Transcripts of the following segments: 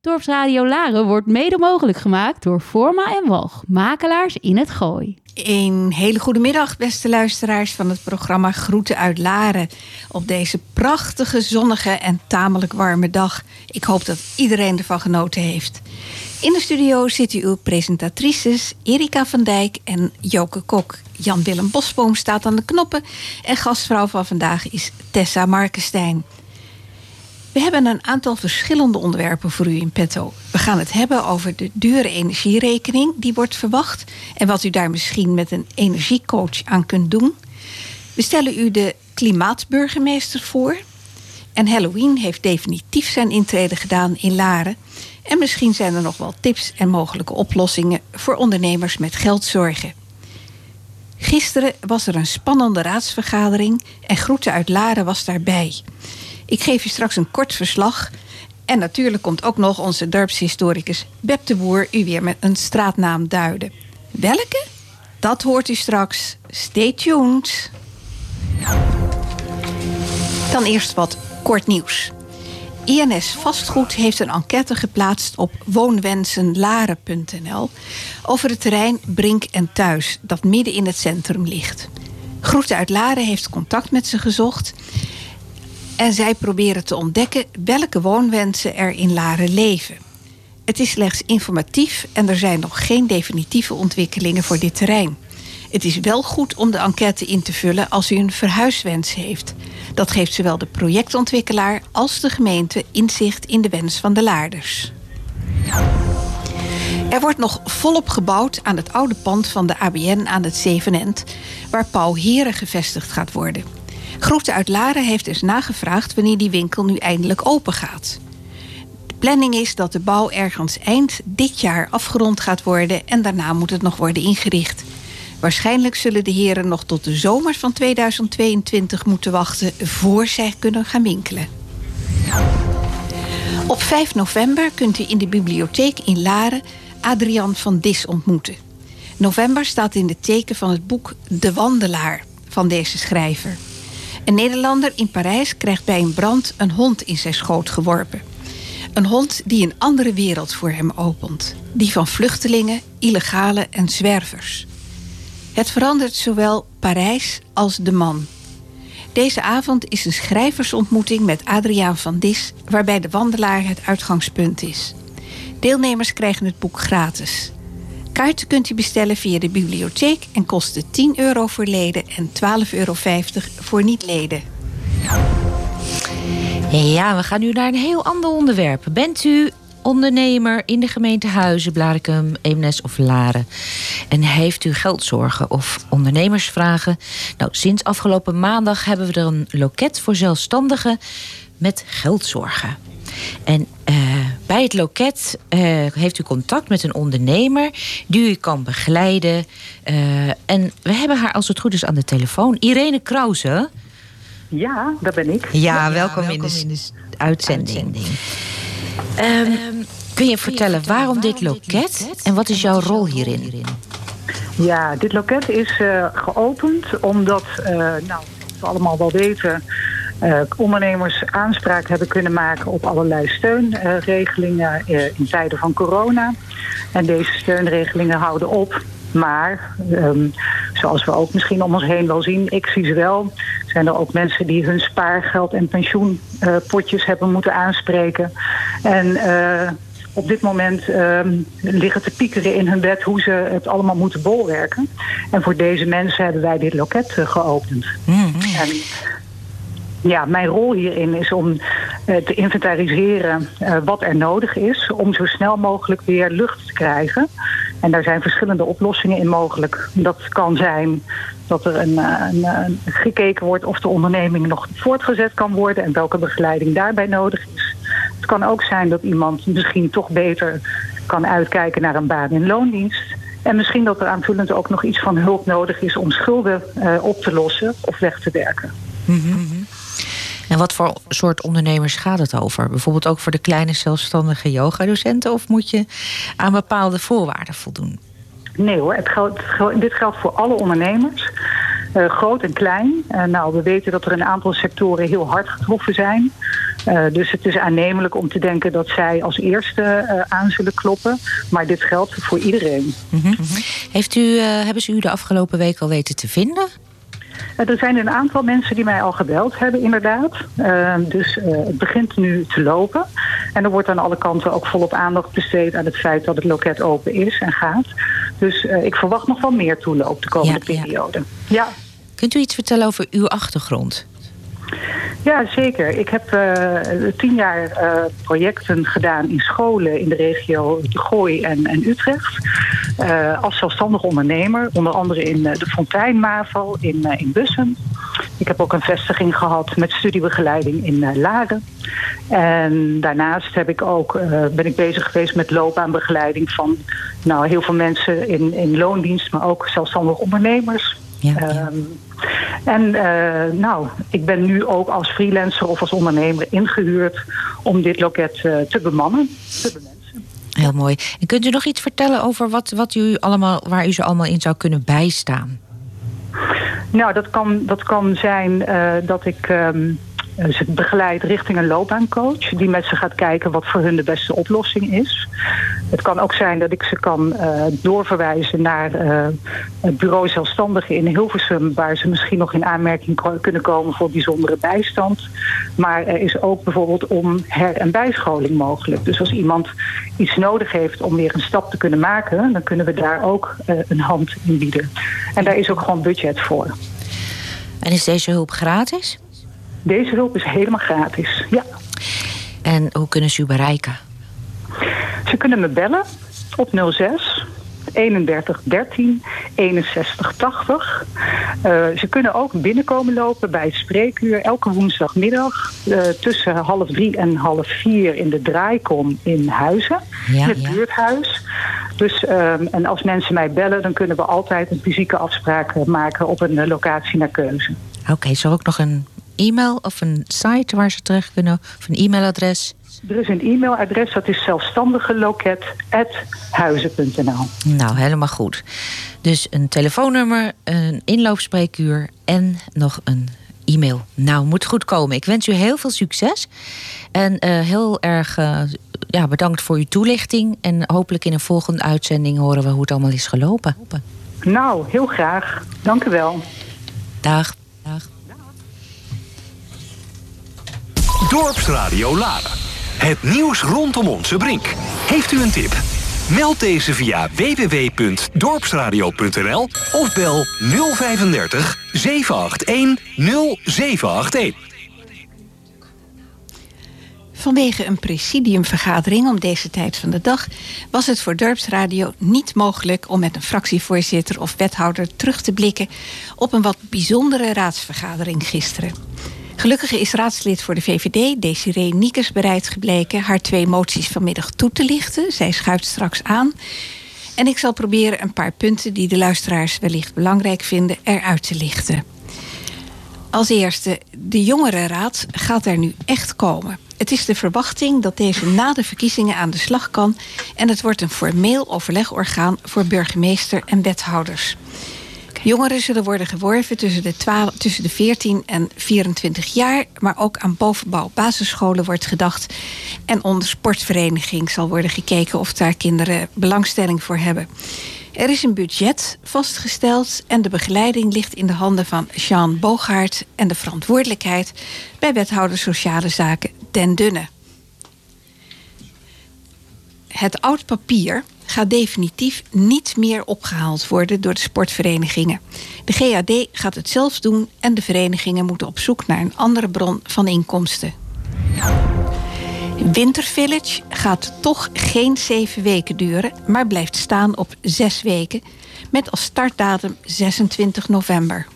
Dorpsradio Laren wordt mede mogelijk gemaakt door Forma en Walg, makelaars in het Gooi. Een hele goede middag, beste luisteraars van het programma Groeten uit Laren. Op deze prachtige, zonnige en tamelijk warme dag. Ik hoop dat iedereen ervan genoten heeft. In de studio zitten uw presentatrices Erika van Dijk en Joke Kok. Jan-Willem Bosboom staat aan de knoppen. En gastvrouw van vandaag is Tessa Markenstein. We hebben een aantal verschillende onderwerpen voor u in petto. We gaan het hebben over de dure energierekening die wordt verwacht en wat u daar misschien met een energiecoach aan kunt doen. We stellen u de klimaatburgemeester voor. En Halloween heeft definitief zijn intrede gedaan in Laren. En misschien zijn er nog wel tips en mogelijke oplossingen voor ondernemers met geldzorgen. Gisteren was er een spannende raadsvergadering en Groeten uit Laren was daarbij. Ik geef je straks een kort verslag. En natuurlijk komt ook nog onze dorpshistoricus Beb de Boer u weer met een straatnaam duiden. Welke? Dat hoort u straks. Stay tuned. Dan eerst wat kort nieuws. INS Vastgoed heeft een enquête geplaatst op woonwensenlaren.nl over het terrein Brink en Thuis, dat midden in het centrum ligt. Groeten uit Laren heeft contact met ze gezocht en zij proberen te ontdekken welke woonwensen er in Laren leven. Het is slechts informatief en er zijn nog geen definitieve ontwikkelingen voor dit terrein. Het is wel goed om de enquête in te vullen als u een verhuiswens heeft. Dat geeft zowel de projectontwikkelaar als de gemeente inzicht in de wens van de laarders. Er wordt nog volop gebouwd aan het oude pand van de ABN aan het Zevenend, waar Pauw Heren gevestigd gaat worden. Groeten uit Laren heeft dus nagevraagd wanneer die winkel nu eindelijk open gaat. De planning is dat de bouw ergens eind dit jaar afgerond gaat worden en daarna moet het nog worden ingericht. Waarschijnlijk zullen de heren nog tot de zomer van 2022 moeten wachten voor zij kunnen gaan winkelen. Op 5 november kunt u in de bibliotheek in Laren Adrian van Dis ontmoeten. November staat in het teken van het boek De Wandelaar van deze schrijver. Een Nederlander in Parijs krijgt bij een brand een hond in zijn schoot geworpen. Een hond die een andere wereld voor hem opent. Die van vluchtelingen, illegale en zwervers. Het verandert zowel Parijs als de man. Deze avond is een schrijversontmoeting met Adriaan van Dis, waarbij de wandelaar het uitgangspunt is. Deelnemers krijgen het boek gratis. Kaarten kunt u bestellen via de bibliotheek en kosten 10 euro voor leden en 12,50 euro voor niet-leden. Ja, we gaan nu naar een heel ander onderwerp. Bent u ondernemer in de gemeente Huizen, Blarikum, Eemnes of Laren. En heeft u geldzorgen of ondernemersvragen? Nou, sinds afgelopen maandag hebben we er een loket voor zelfstandigen met geldzorgen. En uh, bij het loket uh, heeft u contact met een ondernemer die u kan begeleiden. Uh, en we hebben haar als het goed is aan de telefoon. Irene Krause. Ja, dat ben ik. Ja, ja welkom, welkom, in de, in de uitzending. uitzending. Um, kun je vertellen waarom dit loket en wat is jouw rol hierin? Ja, dit loket is uh, geopend omdat, uh, nou, we allemaal wel weten, uh, ondernemers aanspraak hebben kunnen maken op allerlei steunregelingen in tijden van corona. En deze steunregelingen houden op. Maar, um, zoals we ook misschien om ons heen wel zien, ik zie ze wel, zijn er ook mensen die hun spaargeld en pensioenpotjes hebben moeten aanspreken. En uh, op dit moment uh, liggen te piekeren in hun bed hoe ze het allemaal moeten bolwerken. En voor deze mensen hebben wij dit loket uh, geopend. Mm. En ja, mijn rol hierin is om uh, te inventariseren uh, wat er nodig is om zo snel mogelijk weer lucht te krijgen. En daar zijn verschillende oplossingen in mogelijk. Dat kan zijn dat er een, een, een, gekeken wordt of de onderneming nog voortgezet kan worden en welke begeleiding daarbij nodig is. Het kan ook zijn dat iemand misschien toch beter kan uitkijken naar een baan in loondienst. En misschien dat er aanvullend ook nog iets van hulp nodig is om schulden op te lossen of weg te werken. Mm. En wat voor soort ondernemers gaat het over? Bijvoorbeeld ook voor de kleine zelfstandige yogadocenten? Of moet je aan bepaalde voorwaarden voldoen? Nee hoor, het geldt, dit geldt voor alle ondernemers. Uh, groot en klein. Uh, nou, we weten dat er een aantal sectoren heel hard getroffen zijn. Uh, dus het is aannemelijk om te denken dat zij als eerste aan zullen kloppen. Maar dit geldt voor iedereen. Mm -hmm. Heeft u, hebben ze u de afgelopen week al weten te vinden? Er zijn een aantal mensen die mij al gebeld hebben, inderdaad. Uh, dus uh, het begint nu te lopen. En er wordt aan alle kanten ook volop aandacht besteed aan het feit dat het loket open is en gaat. Dus uh, ik verwacht nog wel meer toeloop de komende ja, periode. Ja. ja. Kunt u iets vertellen over uw achtergrond? Ja, zeker. Ik heb uh, tien jaar uh, projecten gedaan in scholen in de regio de Gooi en, en Utrecht. Uh, als zelfstandig ondernemer, onder andere in de Fontein MAVO in, in Bussen. Ik heb ook een vestiging gehad met studiebegeleiding in Laren. En daarnaast heb ik ook, ben ik bezig geweest met loopbaanbegeleiding van nou, heel veel mensen in, in loondienst, maar ook zelfstandig ondernemers. Ja, ja. Um, en uh, nou, ik ben nu ook als freelancer of als ondernemer ingehuurd om dit loket uh, te bemannen, te bemensen. Heel mooi. En kunt u nog iets vertellen over wat, wat u allemaal, waar u ze allemaal in zou kunnen bijstaan? Nou, dat kan, dat kan zijn uh, dat ik. Um, ze begeleidt richting een loopbaancoach die met ze gaat kijken wat voor hun de beste oplossing is. Het kan ook zijn dat ik ze kan uh, doorverwijzen naar uh, het bureau zelfstandigen in Hilversum, waar ze misschien nog in aanmerking kunnen komen voor bijzondere bijstand. Maar er is ook bijvoorbeeld om her- en bijscholing mogelijk. Dus als iemand iets nodig heeft om weer een stap te kunnen maken, dan kunnen we daar ook een hand in bieden. En daar is ook gewoon budget voor. En is deze hulp gratis? Deze hulp is helemaal gratis, ja. En hoe kunnen ze u bereiken? Ze kunnen me bellen op 06 31 13 61 80. Uh, ze kunnen ook binnenkomen lopen bij het spreekuur elke woensdagmiddag uh, tussen half drie en half vier in de draaikom in Huizen, ja, in het ja. buurthuis. Dus, um, en als mensen mij bellen, dan kunnen we altijd een fysieke afspraak maken op een locatie naar keuze. Oké, okay, er ook nog een e-mail of een site waar ze terecht kunnen? Of een e-mailadres? Er is een e-mailadres, dat is zelfstandigeloket.huizen.nl. Nou, helemaal goed. Dus een telefoonnummer, een inloopspreekuur en nog een e-mail. Nou, moet goed komen. Ik wens u heel veel succes. En uh, heel erg uh, ja, bedankt voor uw toelichting. En hopelijk in een volgende uitzending horen we hoe het allemaal is gelopen. Nou, heel graag. Dank u wel. Dag. Dag. Dorpsradio Laren. Het nieuws rondom onze brink. Heeft u een tip? Meld deze via www.dorpsradio.nl of bel 035 781 0781. Vanwege een presidiumvergadering om deze tijd van de dag was het voor Dorpsradio niet mogelijk om met een fractievoorzitter of wethouder terug te blikken op een wat bijzondere raadsvergadering gisteren. Gelukkig is raadslid voor de VVD, Desiree Niekers, bereid gebleken haar twee moties vanmiddag toe te lichten. Zij schuift straks aan. En ik zal proberen een paar punten die de luisteraars wellicht belangrijk vinden eruit te lichten. Als eerste, de jongerenraad gaat er nu echt komen. Het is de verwachting dat deze na de verkiezingen aan de slag kan en het wordt een formeel overlegorgaan voor burgemeester en wethouders. Jongeren zullen worden geworven tussen de, 12, tussen de 14 en 24 jaar. Maar ook aan bovenbouw basisscholen wordt gedacht. En onder sportvereniging zal worden gekeken of daar kinderen belangstelling voor hebben. Er is een budget vastgesteld en de begeleiding ligt in de handen van Jean Bogaert en de verantwoordelijkheid bij wethouder sociale zaken Den Dunne. Het oud papier gaat definitief niet meer opgehaald worden door de sportverenigingen. De GAD gaat het zelf doen en de verenigingen moeten op zoek naar een andere bron van inkomsten. Winter Village gaat toch geen zeven weken duren, maar blijft staan op zes weken, met als startdatum 26 november.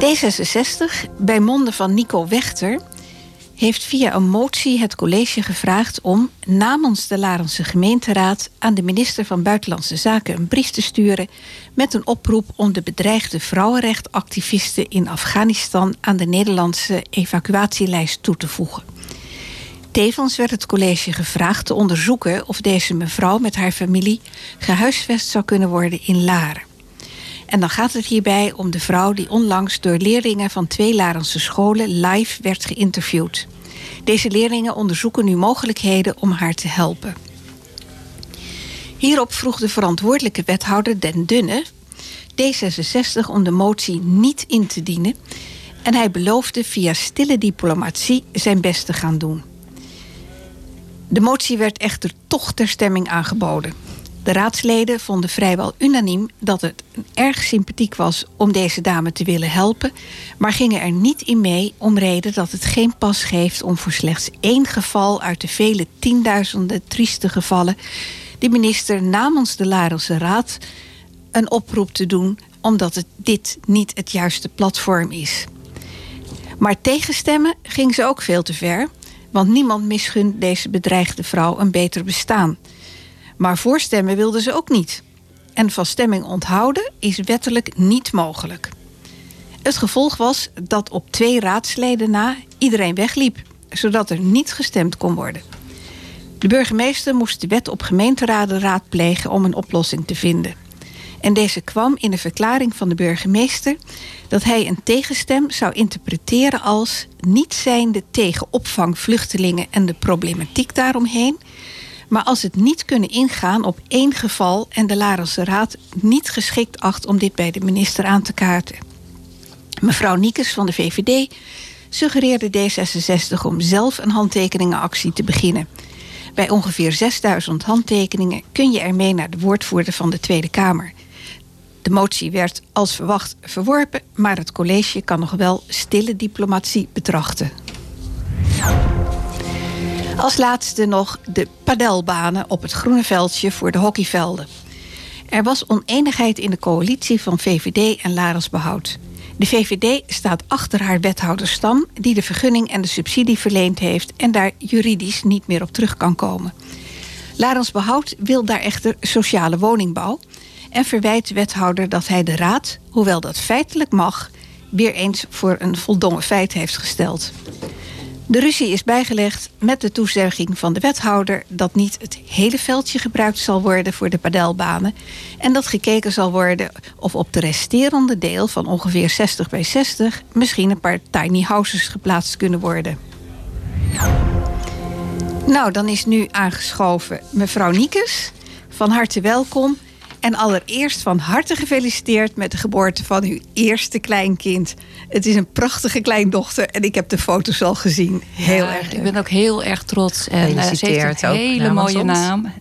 D66, bij monden van Nico Wechter, heeft via een motie het college gevraagd om namens de Larense gemeenteraad aan de minister van Buitenlandse Zaken een brief te sturen met een oproep om de bedreigde vrouwenrechtactivisten in Afghanistan aan de Nederlandse evacuatielijst toe te voegen. Tevens werd het college gevraagd te onderzoeken of deze mevrouw met haar familie gehuisvest zou kunnen worden in Laren. En dan gaat het hierbij om de vrouw die onlangs door leerlingen van twee Larense scholen live werd geïnterviewd. Deze leerlingen onderzoeken nu mogelijkheden om haar te helpen. Hierop vroeg de verantwoordelijke wethouder Den Dunne D66 om de motie niet in te dienen. En hij beloofde via stille diplomatie zijn best te gaan doen. De motie werd echter toch ter stemming aangeboden. De raadsleden vonden vrijwel unaniem dat het erg sympathiek was om deze dame te willen helpen, maar gingen er niet in mee om reden dat het geen pas geeft om voor slechts één geval uit de vele tienduizenden trieste gevallen de minister namens de Larelse Raad een oproep te doen, omdat het dit niet het juiste platform is. Maar tegenstemmen ging ze ook veel te ver, want niemand misgunt deze bedreigde vrouw een beter bestaan. Maar voorstemmen wilde ze ook niet. En van stemming onthouden is wettelijk niet mogelijk. Het gevolg was dat op twee raadsleden na iedereen wegliep, zodat er niet gestemd kon worden. De burgemeester moest de wet op gemeenteraden raadplegen om een oplossing te vinden. En deze kwam in de verklaring van de burgemeester dat hij een tegenstem zou interpreteren als niet zijnde tegen opvang vluchtelingen en de problematiek daaromheen, maar als het niet kunnen ingaan op één geval en de Larelse Raad niet geschikt acht om dit bij de minister aan te kaarten. Mevrouw Niekes van de VVD suggereerde D66 om zelf een handtekeningenactie te beginnen. Bij ongeveer 6000 handtekeningen kun je ermee naar de woordvoerder van de Tweede Kamer. De motie werd als verwacht verworpen, maar het college kan nog wel stille diplomatie betrachten. Als laatste nog de padelbanen op het groene veldje voor de hockeyvelden. Er was oneenigheid in de coalitie van VVD en Larens Behoud. De VVD staat achter haar wethouder Stam, die de vergunning en de subsidie verleend heeft en daar juridisch niet meer op terug kan komen. Larens Behoud wil daar echter sociale woningbouw en verwijt de wethouder dat hij de raad, hoewel dat feitelijk mag, weer eens voor een voldongen feit heeft gesteld. De ruzie is bijgelegd met de toezegging van de wethouder dat niet het hele veldje gebruikt zal worden voor de padelbanen en dat gekeken zal worden of op de resterende deel van ongeveer 60 bij 60 misschien een paar tiny houses geplaatst kunnen worden. Nou, dan is nu aangeschoven mevrouw Niekes. Van harte welkom. En allereerst van harte gefeliciteerd met de geboorte van uw eerste kleinkind. Het is een prachtige kleindochter en ik heb de foto's al gezien. Heel Ja, erg Ik ben ook heel erg trots. En eh, ze heeft Gefeliciteerd een hele mooie ons. naam.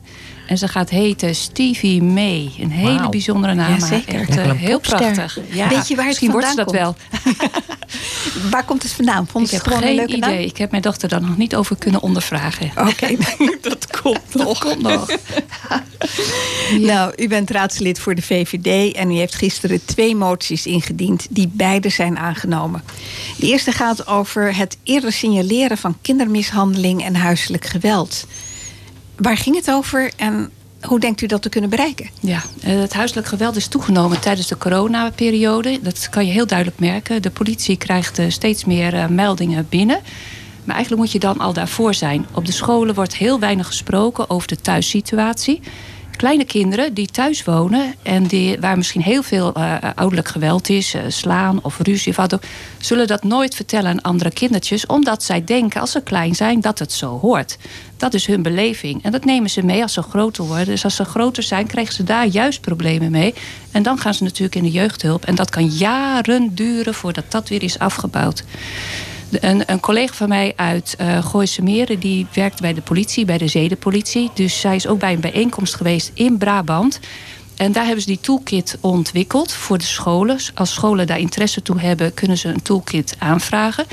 En ze gaat heten Stevie May. Een hele bijzondere naam. Ja, maar zeker. Echt, eh, heel prachtig. Ja, Weet je waar het misschien wordt ze dat wel. Waar komt het vandaan? Vond Ik heb het gewoon een geen leuke naam? idee. Ik heb mijn dochter daar nog niet over kunnen ondervragen. Oké, dat komt nog. Komt nog. Nou, u bent raadslid voor de VVD en u heeft gisteren twee moties ingediend die beide zijn aangenomen. De eerste gaat over het eerder signaleren van kindermishandeling en huiselijk geweld. Waar ging het over en hoe denkt u dat te kunnen bereiken? Ja, eh, het huiselijk geweld is toegenomen tijdens de coronaperiode. Dat kan je heel duidelijk merken. De politie krijgt eh, steeds meer eh, meldingen binnen. Maar eigenlijk moet je dan al daarvoor zijn. Op de scholen wordt heel weinig gesproken over de thuissituatie. Kleine kinderen die thuis wonen en die, waar misschien heel veel eh, ouderlijk geweld is, slaan of ruzie of wat ook, zullen dat nooit vertellen aan andere kindertjes, omdat zij denken als ze klein zijn dat het zo hoort. Dat is hun beleving. En dat nemen ze mee als ze groter worden. Dus als ze groter zijn, krijgen ze daar juist problemen mee. En dan gaan ze natuurlijk in de jeugdhulp. En dat kan jaren duren voordat dat weer is afgebouwd. Een, een collega van mij uit eh Gooise Meren... die werkt bij de politie, bij de zedenpolitie. Dus zij is ook bij een bijeenkomst geweest in Brabant. En daar hebben ze die toolkit ontwikkeld voor de scholen. Als scholen daar interesse toe hebben, kunnen ze een toolkit aanvragen.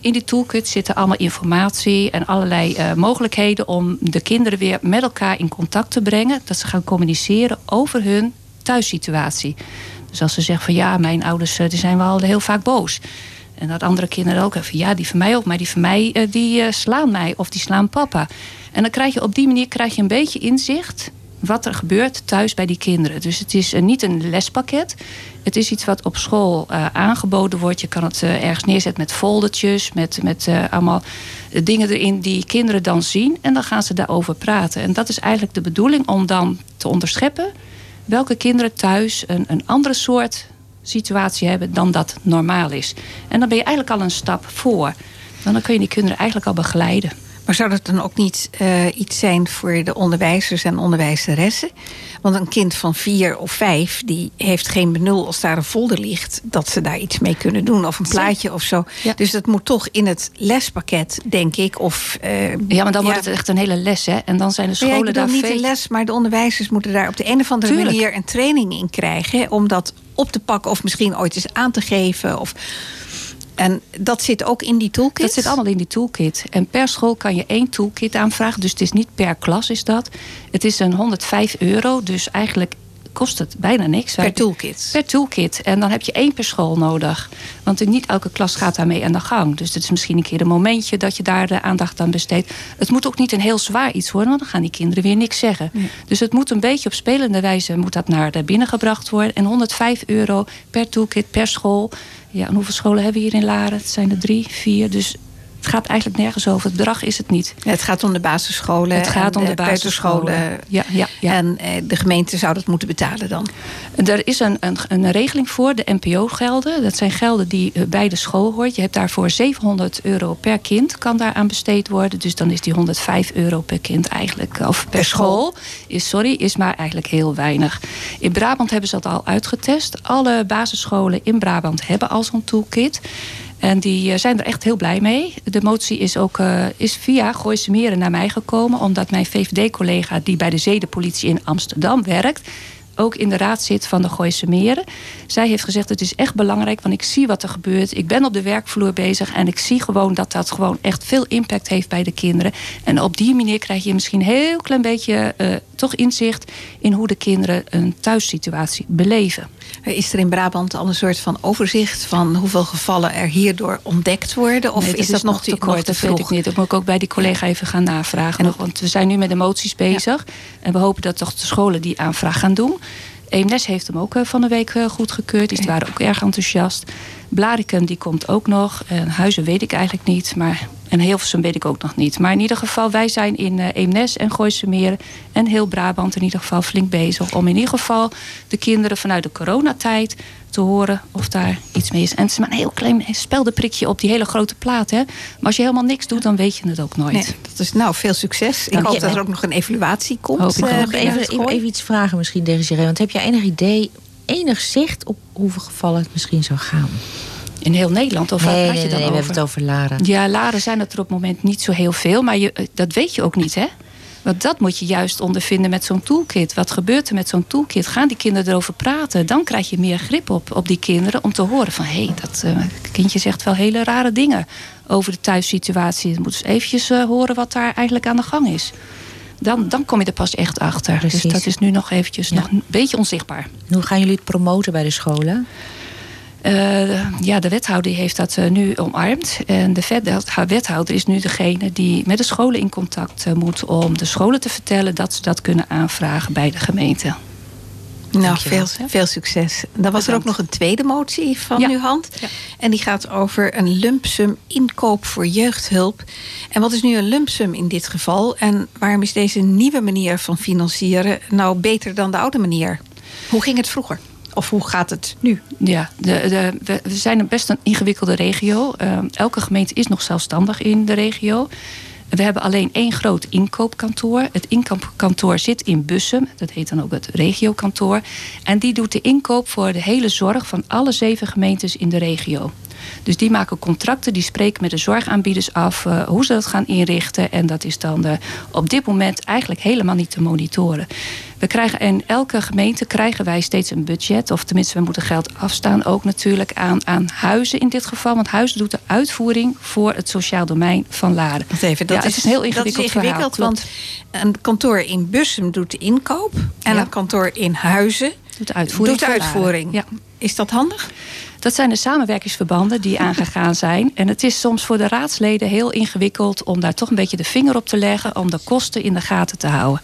In die toolkit zitten allemaal informatie en allerlei eh, mogelijkheden... om de kinderen weer met elkaar in contact te brengen. Dat ze gaan communiceren over hun thuissituatie. Dus als ze zeggen van ja, mijn ouders eh, die zijn wel heel vaak boos... En dat andere kinderen ook even, ja, die van mij ook, maar die van mij eh, die slaan mij of die slaan papa. En dan krijg je op die manier krijg je een beetje inzicht wat er gebeurt thuis bij die kinderen. Dus het is eh, niet een lespakket. Het is iets wat op school eh, aangeboden wordt. Je kan het eh, ergens neerzetten met foldertjes, met, met allemaal dingen erin die kinderen dan zien. En dan gaan ze daarover praten. En dat is eigenlijk de bedoeling om dan te onderscheppen welke kinderen thuis een, een andere soort situatie hebben dan dat normaal is. En dan ben je eigenlijk al een stap voor. Dan kun je die kinderen eigenlijk al begeleiden. Maar zou dat dan ook niet uh, iets zijn voor de onderwijzers en onderwijzeressen? Want een kind van vier of vijf, die heeft geen benul als daar een folder ligt, dat ze daar iets mee kunnen doen. Of een plaatje of zo. Ja. Dus dat moet toch in het lespakket, denk ik. Of, uh, ja, maar dan ja. wordt het echt een hele les, hè? En dan zijn de scholen ja, daar niet veel... een les, maar de onderwijzers moeten daar op de een of andere Tuurlijk. manier een training in krijgen. Om dat op te pakken of misschien ooit eens aan te geven. Of en dat zit ook in die toolkit? Dat zit allemaal in die toolkit. En per school kan je één toolkit aanvragen. Dus het is niet per klas is dat. Het is een 105 euro. Dus eigenlijk kost het bijna niks. Per toolkit? Per toolkit. En dan heb je één per school nodig. Want niet elke klas gaat daarmee aan de gang. Dus het is misschien een keer een momentje dat je daar de aandacht aan besteedt. Het moet ook niet een heel zwaar iets worden. Want dan gaan die kinderen weer niks zeggen. Nee. Dus het moet een beetje op spelende wijze moet dat naar binnen gebracht worden. En 105 euro per toolkit per school. Ja, en hoeveel scholen hebben we hier in Laren? Het zijn er drie, vier. Dus het gaat eigenlijk nergens over. Het bedrag is het niet. Het gaat om de basisscholen. Het gaat om de, de basisscholen. Ja, ja, ja. En eh, de gemeente zou dat moeten betalen dan? Er is een, een, een regeling voor, de NPO-gelden. Dat zijn gelden die bij de school hoort. Je hebt daarvoor 700 euro per kind kan daaraan besteed worden. Dus dan is die 105 euro per kind eigenlijk, of per, per school, school, is, sorry, is maar eigenlijk heel weinig. In Brabant hebben ze dat al uitgetest. Alle basisscholen in Brabant hebben al zo'n toolkit. En die zijn er echt heel blij mee. De motie is ook uh, is via Gooise Meren naar mij gekomen. Omdat mijn VVD-collega die bij de zedenpolitie in Amsterdam werkt ook in de raad zit van de Gooise Meren. Zij heeft gezegd het is echt belangrijk, want ik zie wat er gebeurt. Ik ben op de werkvloer bezig en ik zie gewoon dat dat gewoon echt veel impact heeft bij de kinderen. En op die manier krijg je misschien een heel klein beetje uh, toch inzicht in hoe de kinderen een thuissituatie beleven. Is er in Brabant al een soort van overzicht van hoeveel gevallen er hierdoor ontdekt worden? Of nee, is dat, nog te kort? Dat weet ik niet. Dat moet ik ook bij die collega even gaan navragen. Nog, want we zijn nu met de moties bezig. Ja. En we hopen dat toch de scholen die aanvraag gaan doen. EMNES heeft hem ook van de week goedgekeurd. Die waren ook erg enthousiast. Blarikum die komt ook nog. En Huizen weet ik eigenlijk niet. Maar, en Hilversum weet ik ook nog niet. Maar in ieder geval, wij zijn in uh, Eemnes en Gooise Meren... en heel Brabant in ieder geval flink bezig... om in ieder geval de kinderen vanuit de coronatijd te horen of daar iets mee is. En het is maar een heel klein speldenprikje op die hele grote plaat. Hè? Maar als je helemaal niks doet, dan weet je het ook nooit. Nee, dat is nou veel succes. Ik hoop dat er ook nog een evaluatie komt. Hoop ik uh, even, even, even iets vragen misschien, Desiree. Want heb je enig idee, enig zicht op hoeveel gevallen het misschien zou gaan? In heel Nederland? Of nee, had je nee, dan nee, we hebben het over Laren. Ja, Laren zijn het er op het moment niet zo heel veel. Maar je, dat weet je ook niet, hè? Want dat moet je juist ondervinden met zo'n toolkit. Wat gebeurt er met zo'n toolkit? Gaan die kinderen erover praten? Dan krijg je meer grip op, op die kinderen om te horen van... hé, hey, dat uh, kindje zegt wel hele rare dingen over de thuissituatie. Je moet eens eventjes uh, horen wat daar eigenlijk aan de gang is. Dan, dan kom je er pas echt achter. Precies. Dus dat is nu nog eventjes ja. nog een beetje onzichtbaar. Hoe gaan jullie het promoten bij de scholen? Uh, ja, de wethouder heeft dat uh, nu omarmd. En de wethouder is nu degene die met de scholen in contact uh, moet om de scholen te vertellen dat ze dat kunnen aanvragen bij de gemeente. Nou, veel, veel succes. Dan was er ook nog een tweede motie van ja. uw hand. Ja. En die gaat over een lumpsum inkoop voor jeugdhulp. En wat is nu een lumpsum in dit geval? En waarom is deze nieuwe manier van financieren nou beter dan de oude manier? Hoe ging het vroeger? Of hoe gaat het nu? Ja, de, de, we zijn best een ingewikkelde regio. Uh, elke gemeente is nog zelfstandig in de regio. We hebben alleen één groot inkoopkantoor. Het inkoopkantoor zit in Bussum. Dat heet dan ook het regiokantoor. En die doet de inkoop voor de hele zorg van alle zeven gemeentes in de regio. Dus die maken contracten, die spreken met de zorgaanbieders af uh, hoe ze dat gaan inrichten. En dat is dan uh, op dit moment eigenlijk helemaal niet te monitoren. We krijgen in elke gemeente krijgen wij steeds een budget. Of tenminste, we moeten geld afstaan ook natuurlijk aan, aan huizen in dit geval. Want huizen doet de uitvoering voor het sociaal domein van Laren. Even, dat ja, is, een heel ingewikkeld, dat is ingewikkeld verhaal, want een kantoor in Bussum doet de inkoop. En Ja. een kantoor in Huizen doet de uitvoering. doet de uitvoering. Ja. Is dat handig? Dat zijn de samenwerkingsverbanden die aangegaan zijn. En het is soms voor de raadsleden heel ingewikkeld om daar toch een beetje de vinger op te leggen. Om de kosten in de gaten te houden.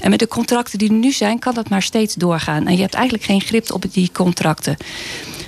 En met de contracten die er nu zijn, kan dat maar steeds doorgaan. En je hebt eigenlijk geen grip op die contracten.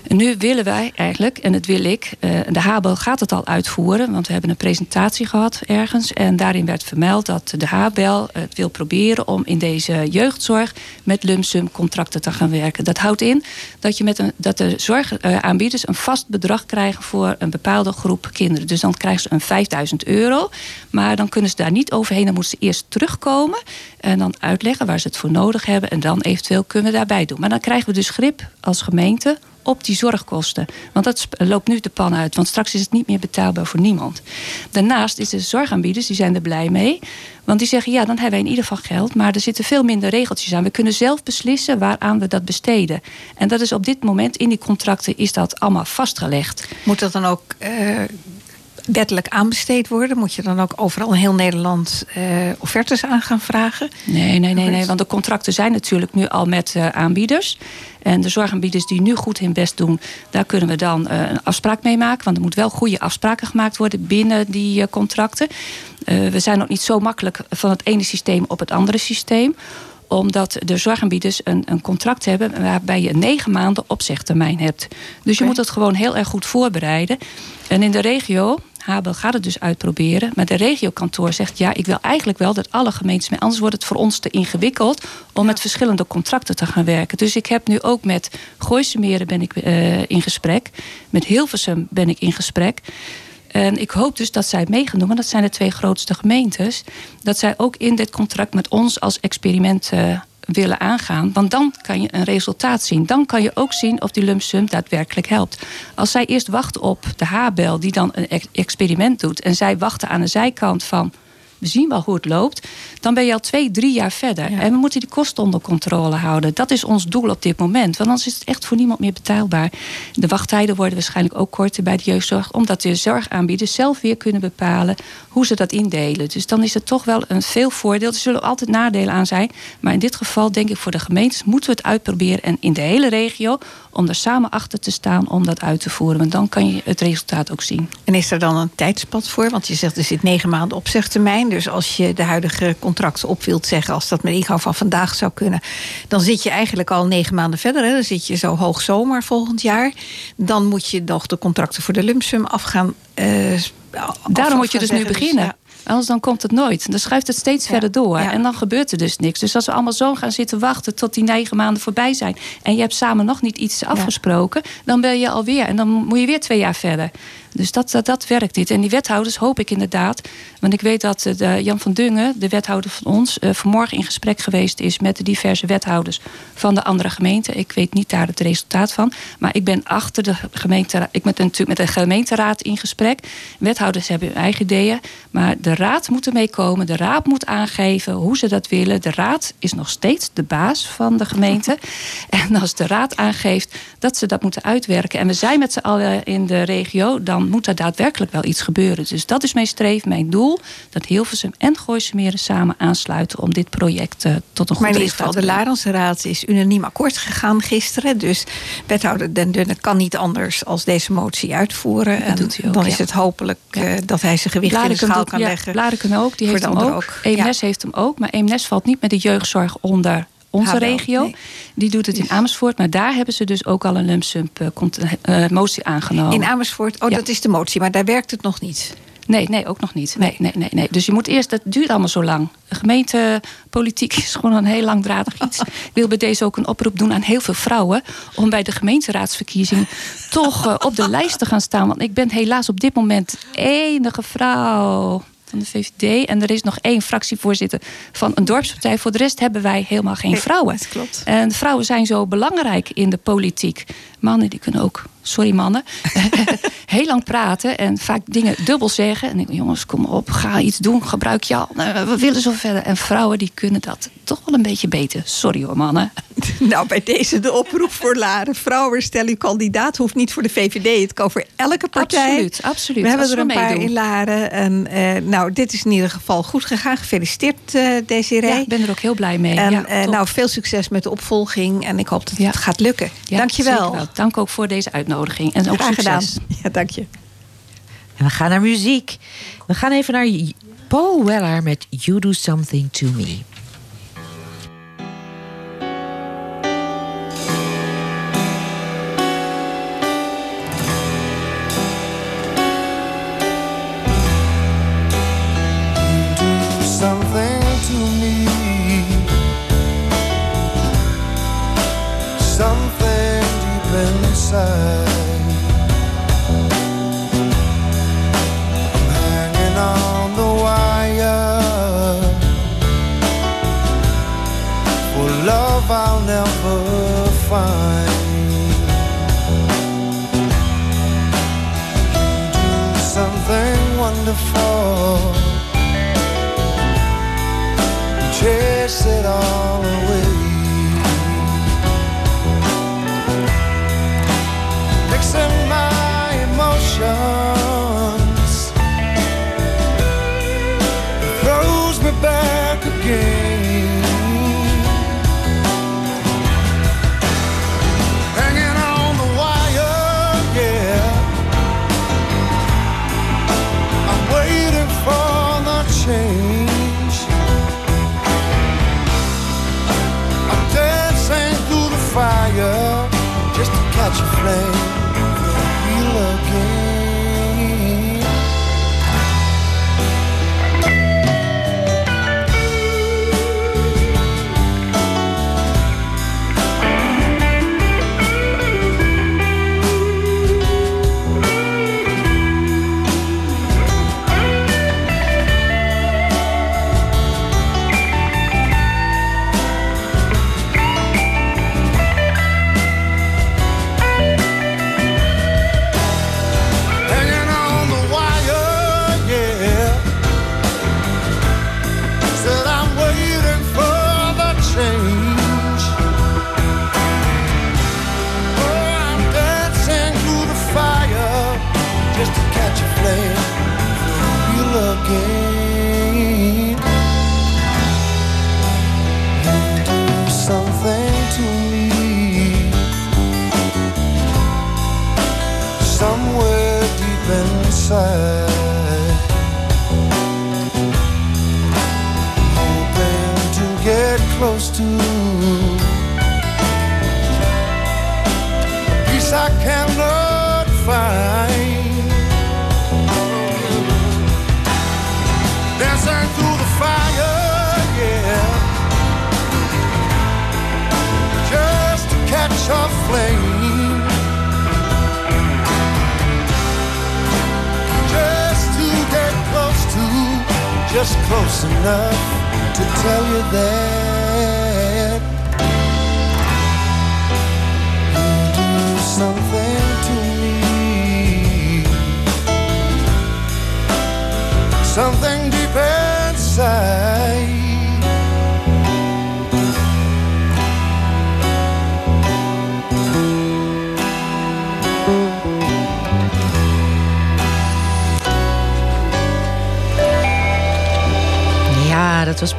Nu willen wij eigenlijk, en dat wil ik, eh, de HABO gaat het al uitvoeren, want we hebben een presentatie gehad ergens. En daarin werd vermeld dat de HABEL het wil proberen om in deze jeugdzorg met lumsum contracten te gaan werken. Dat houdt in dat, je met een, dat de zorgaanbieders een vast bedrag krijgen voor een bepaalde groep kinderen. Dus dan krijgen ze een 5000 euro, maar dan kunnen ze daar niet overheen. Dan moeten ze eerst terugkomen en dan uitleggen waar ze het voor nodig hebben. En dan eventueel kunnen we daarbij doen. Maar dan krijgen we dus grip als gemeente op die zorgkosten. Want dat loopt nu de pan uit. Want straks is het niet meer betaalbaar voor niemand. Daarnaast is de zorgaanbieders, die zijn er blij mee. Want die zeggen, ja, dan hebben we in ieder geval geld. Maar er zitten veel minder regeltjes aan. We kunnen zelf beslissen waaraan we dat besteden. En dat is op dit moment, in die contracten, is dat allemaal vastgelegd. Moet dat dan ook... Uh wettelijk aanbesteed worden? Moet je dan ook overal in heel Nederland uh, offertes aan gaan vragen? Nee, nee, nee, nee. Want de contracten zijn natuurlijk nu al met uh, aanbieders. En de zorgaanbieders die nu goed hun best doen, daar kunnen we dan uh, een afspraak mee maken. Want er moet wel goede afspraken gemaakt worden binnen die contracten. we zijn nog niet zo makkelijk van het ene systeem op het andere systeem omdat de zorgaanbieders een, een contract hebben waarbij je negen maanden opzegtermijn hebt. Dus je moet het gewoon heel erg goed voorbereiden. En in de regio, Habel gaat het dus uitproberen. Maar de regiokantoor zegt: ja, ik wil eigenlijk wel dat alle gemeentes mee. Anders wordt het voor ons te ingewikkeld om met verschillende contracten te gaan werken. Dus ik heb nu ook met Gooise Meren ben ik uh, in gesprek. Met Hilversum ben ik in gesprek. En ik hoop dus dat zij meegenomen, dat zijn de twee grootste gemeentes, dat zij ook in dit contract met ons als experiment uh, willen aangaan. Want dan kan je een resultaat zien. Dan kan je ook zien of die lump sum daadwerkelijk helpt. Als zij eerst wachten op de Habel die dan een experiment doet... en zij wachten aan de zijkant van we zien wel hoe het loopt. Dan ben je al twee, drie jaar verder. En we moeten die kosten onder controle houden. Dat is ons doel op dit moment. Want anders is het echt voor niemand meer betaalbaar. De wachttijden worden waarschijnlijk ook korter bij de jeugdzorg. Omdat de zorgaanbieders zelf weer kunnen bepalen hoe ze dat indelen. Dus dan is het toch wel een veel voordeel. Er zullen altijd nadelen aan zijn. Maar in dit geval denk ik voor de gemeentes moeten we het uitproberen. En in de hele regio om er samen achter te staan om dat uit te voeren. Want dan kan je het resultaat ook zien. En is er dan een tijdspad voor? Want je zegt er zit negen maanden opzegtermijn. Dus als je de huidige contracten op wilt zeggen, als dat met ingang van vandaag zou kunnen, dan zit je eigenlijk al negen maanden verder. Hè? Dan zit je zo hoog zomer volgend jaar. Dan moet je nog de contracten voor de lumpsum afgaan. Uh, Daarom moet je dus nu beginnen. Anders dan komt het nooit. Dan schuift het steeds verder door. En dan gebeurt er dus niks. Dus als we allemaal zo gaan zitten wachten tot die negen maanden voorbij zijn. En je hebt samen nog niet iets afgesproken. Dan ben je alweer. En dan moet je weer twee jaar verder. Dus dat, dat, dat, werkt niet. En die wethouders hoop ik inderdaad. Want ik weet dat de Jan van Dungen, de wethouder van ons, uh, vanmorgen in gesprek geweest is met de diverse wethouders van de andere gemeenten. Ik weet niet daar het resultaat van. Maar ik ben achter de gemeenteraad. Ik ben natuurlijk met de gemeenteraad in gesprek. Wethouders hebben hun eigen ideeën. Maar de raad moet ermee komen. De raad moet aangeven hoe ze dat willen. De raad is nog steeds de baas van de gemeente. En als de raad aangeeft dat ze dat moeten uitwerken. En we zijn met z'n allen in de regio. Dan moet er daadwerkelijk wel iets gebeuren. Dus dat is mijn streven, mijn doel. Dat Hilversum en Gooise Meren samen aansluiten om dit project uh, tot een goed resultaat te brengen. De Larense Raad is unaniem akkoord gegaan gisteren. Dus wethouder Den Dunne kan niet anders als deze motie uitvoeren. en ook, dan is het hopelijk uh, dat hij zijn gewicht in de schaal kan ja, leggen. Blarikum ook, die heeft hem ook. ook. EMS heeft hem ook. Maar EMS valt niet met de jeugdzorg onder onze regio. Die doet het in Amersfoort. Maar daar hebben ze dus ook al een lump uh, motie aangenomen. In Amersfoort? Oh, dat is de motie. Maar daar werkt het nog niet? Nee, nee, ook nog niet. Nee, nee, nee, nee. Dus je moet eerst, dat duurt allemaal zo lang. Gemeentepolitiek is gewoon een heel langdradig iets. Ik wil bij deze ook een oproep doen aan heel veel vrouwen. om bij de gemeenteraadsverkiezing toch op de lijst te gaan staan. Want ik ben helaas op dit moment enige vrouw van de VVD. En er is nog één fractievoorzitter van een dorpspartij. Voor de rest hebben wij helemaal geen vrouwen. Dat klopt. En vrouwen zijn zo belangrijk in de politiek. Mannen die kunnen ook, sorry mannen, heel lang praten en vaak dingen dubbel zeggen. En ik jongens, kom op, ga iets doen, gebruik je al. We willen zo verder. En vrouwen die kunnen dat toch wel een beetje beter. Sorry hoor, mannen. nou, bij deze de oproep voor Laren. Vrouwen, stel uw kandidaat. Hoeft niet voor de VVD, het kan voor elke partij. Absoluut, absoluut. We hebben er een paar in Laren. En, uh, nou, dit is in ieder geval goed gegaan. Gefeliciteerd, uh, Desiree. Ja, ik ben er ook heel blij mee. En, ja, uh, nou, veel succes met de opvolging. En ik hoop dat het gaat lukken. Dankjewel. Zeker. Dank ook voor deze uitnodiging. En ook Graag succes. gedaan. Ja, dank je. En we gaan naar muziek. We gaan even naar Paul Weller met You Do Something To Me.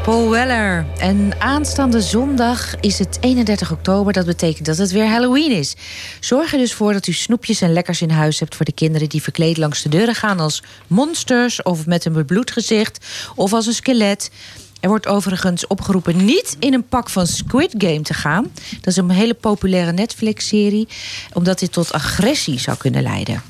Paul Weller. En aanstaande zondag is het 31 oktober. Dat betekent dat het weer Halloween is. Zorg er dus voor dat u snoepjes en lekkers in huis hebt... voor de kinderen die verkleed langs de deuren gaan... als monsters of met een bebloed gezicht of als een skelet... Er wordt overigens opgeroepen niet in een pak van Squid Game te gaan. Dat is een hele populaire Netflix-serie, omdat dit tot agressie zou kunnen leiden.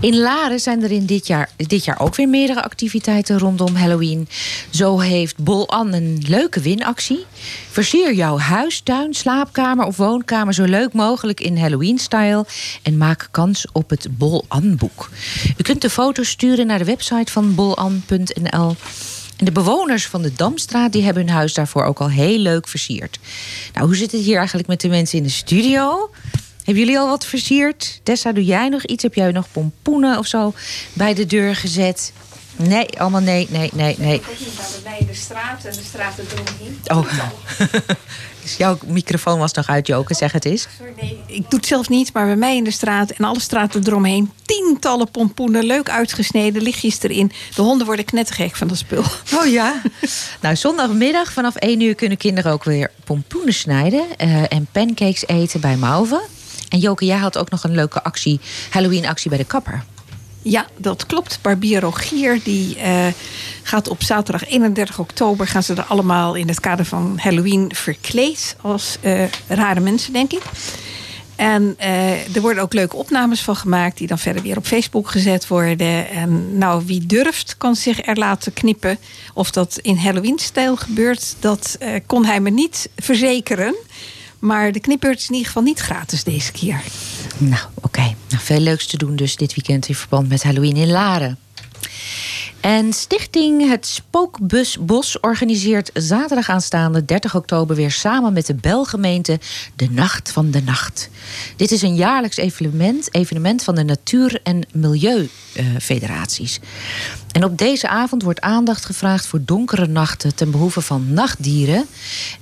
In Laren zijn er in dit jaar, dit jaar ook weer meerdere activiteiten rondom Halloween. Zo heeft Bol An een leuke winactie. Versier jouw huis, tuin, slaapkamer of woonkamer zo leuk mogelijk in Halloween-style. En maak kans op het Bol An-boek. U kunt de foto's sturen naar de website van bolan.nl. En de bewoners van de Damstraat die hebben hun huis daarvoor ook al heel leuk versierd. Nou, hoe zit het hier eigenlijk met de mensen in de studio? Hebben jullie al wat versierd? Tessa, doe jij nog iets? Heb jij nog pompoenen of zo bij de deur gezet? Nee, allemaal nee, nee, nee, nee. bij mij in de straat en de straat eromheen. Oh, dus jouw microfoon was nog uit, Joke, zeg het eens. Sorry, nee, ik doe het zelf niet, maar bij mij in de straat en alle straten eromheen. Tientallen pompoenen, leuk uitgesneden, lichtjes erin. De honden worden knettergek van dat spul. Oh ja. nou, zondagmiddag vanaf 1 uur kunnen kinderen ook weer pompoenen snijden eh, en pancakes eten bij Mauve. En Joke, jij had ook nog een leuke actie, Halloween-actie bij de kapper. Ja, dat klopt. Barbier Rogier die eh, gaat op zaterdag 31 oktober... gaan ze er allemaal in het kader van Halloween verkleed... als eh, rare mensen, denk ik. En eh, er worden ook leuke opnames van gemaakt... die dan verder weer op Facebook gezet worden. En nou, wie durft, kan zich er laten knippen. Of dat in Halloween-stijl gebeurt, dat kon hij me niet verzekeren... Maar de knipbeurt is in ieder geval niet gratis deze keer. Nou, oké. Nou, veel leuks te doen dus dit weekend in verband met Halloween in Laren. En Stichting Het Spookbus Bos organiseert zaterdag aanstaande 30 oktober weer samen met de Belgemeente de Nacht van de Nacht. Dit is een jaarlijks evenement, evenement van de Natuur- en Milieufederaties. en op deze avond wordt aandacht gevraagd voor donkere nachten ten behoeve van nachtdieren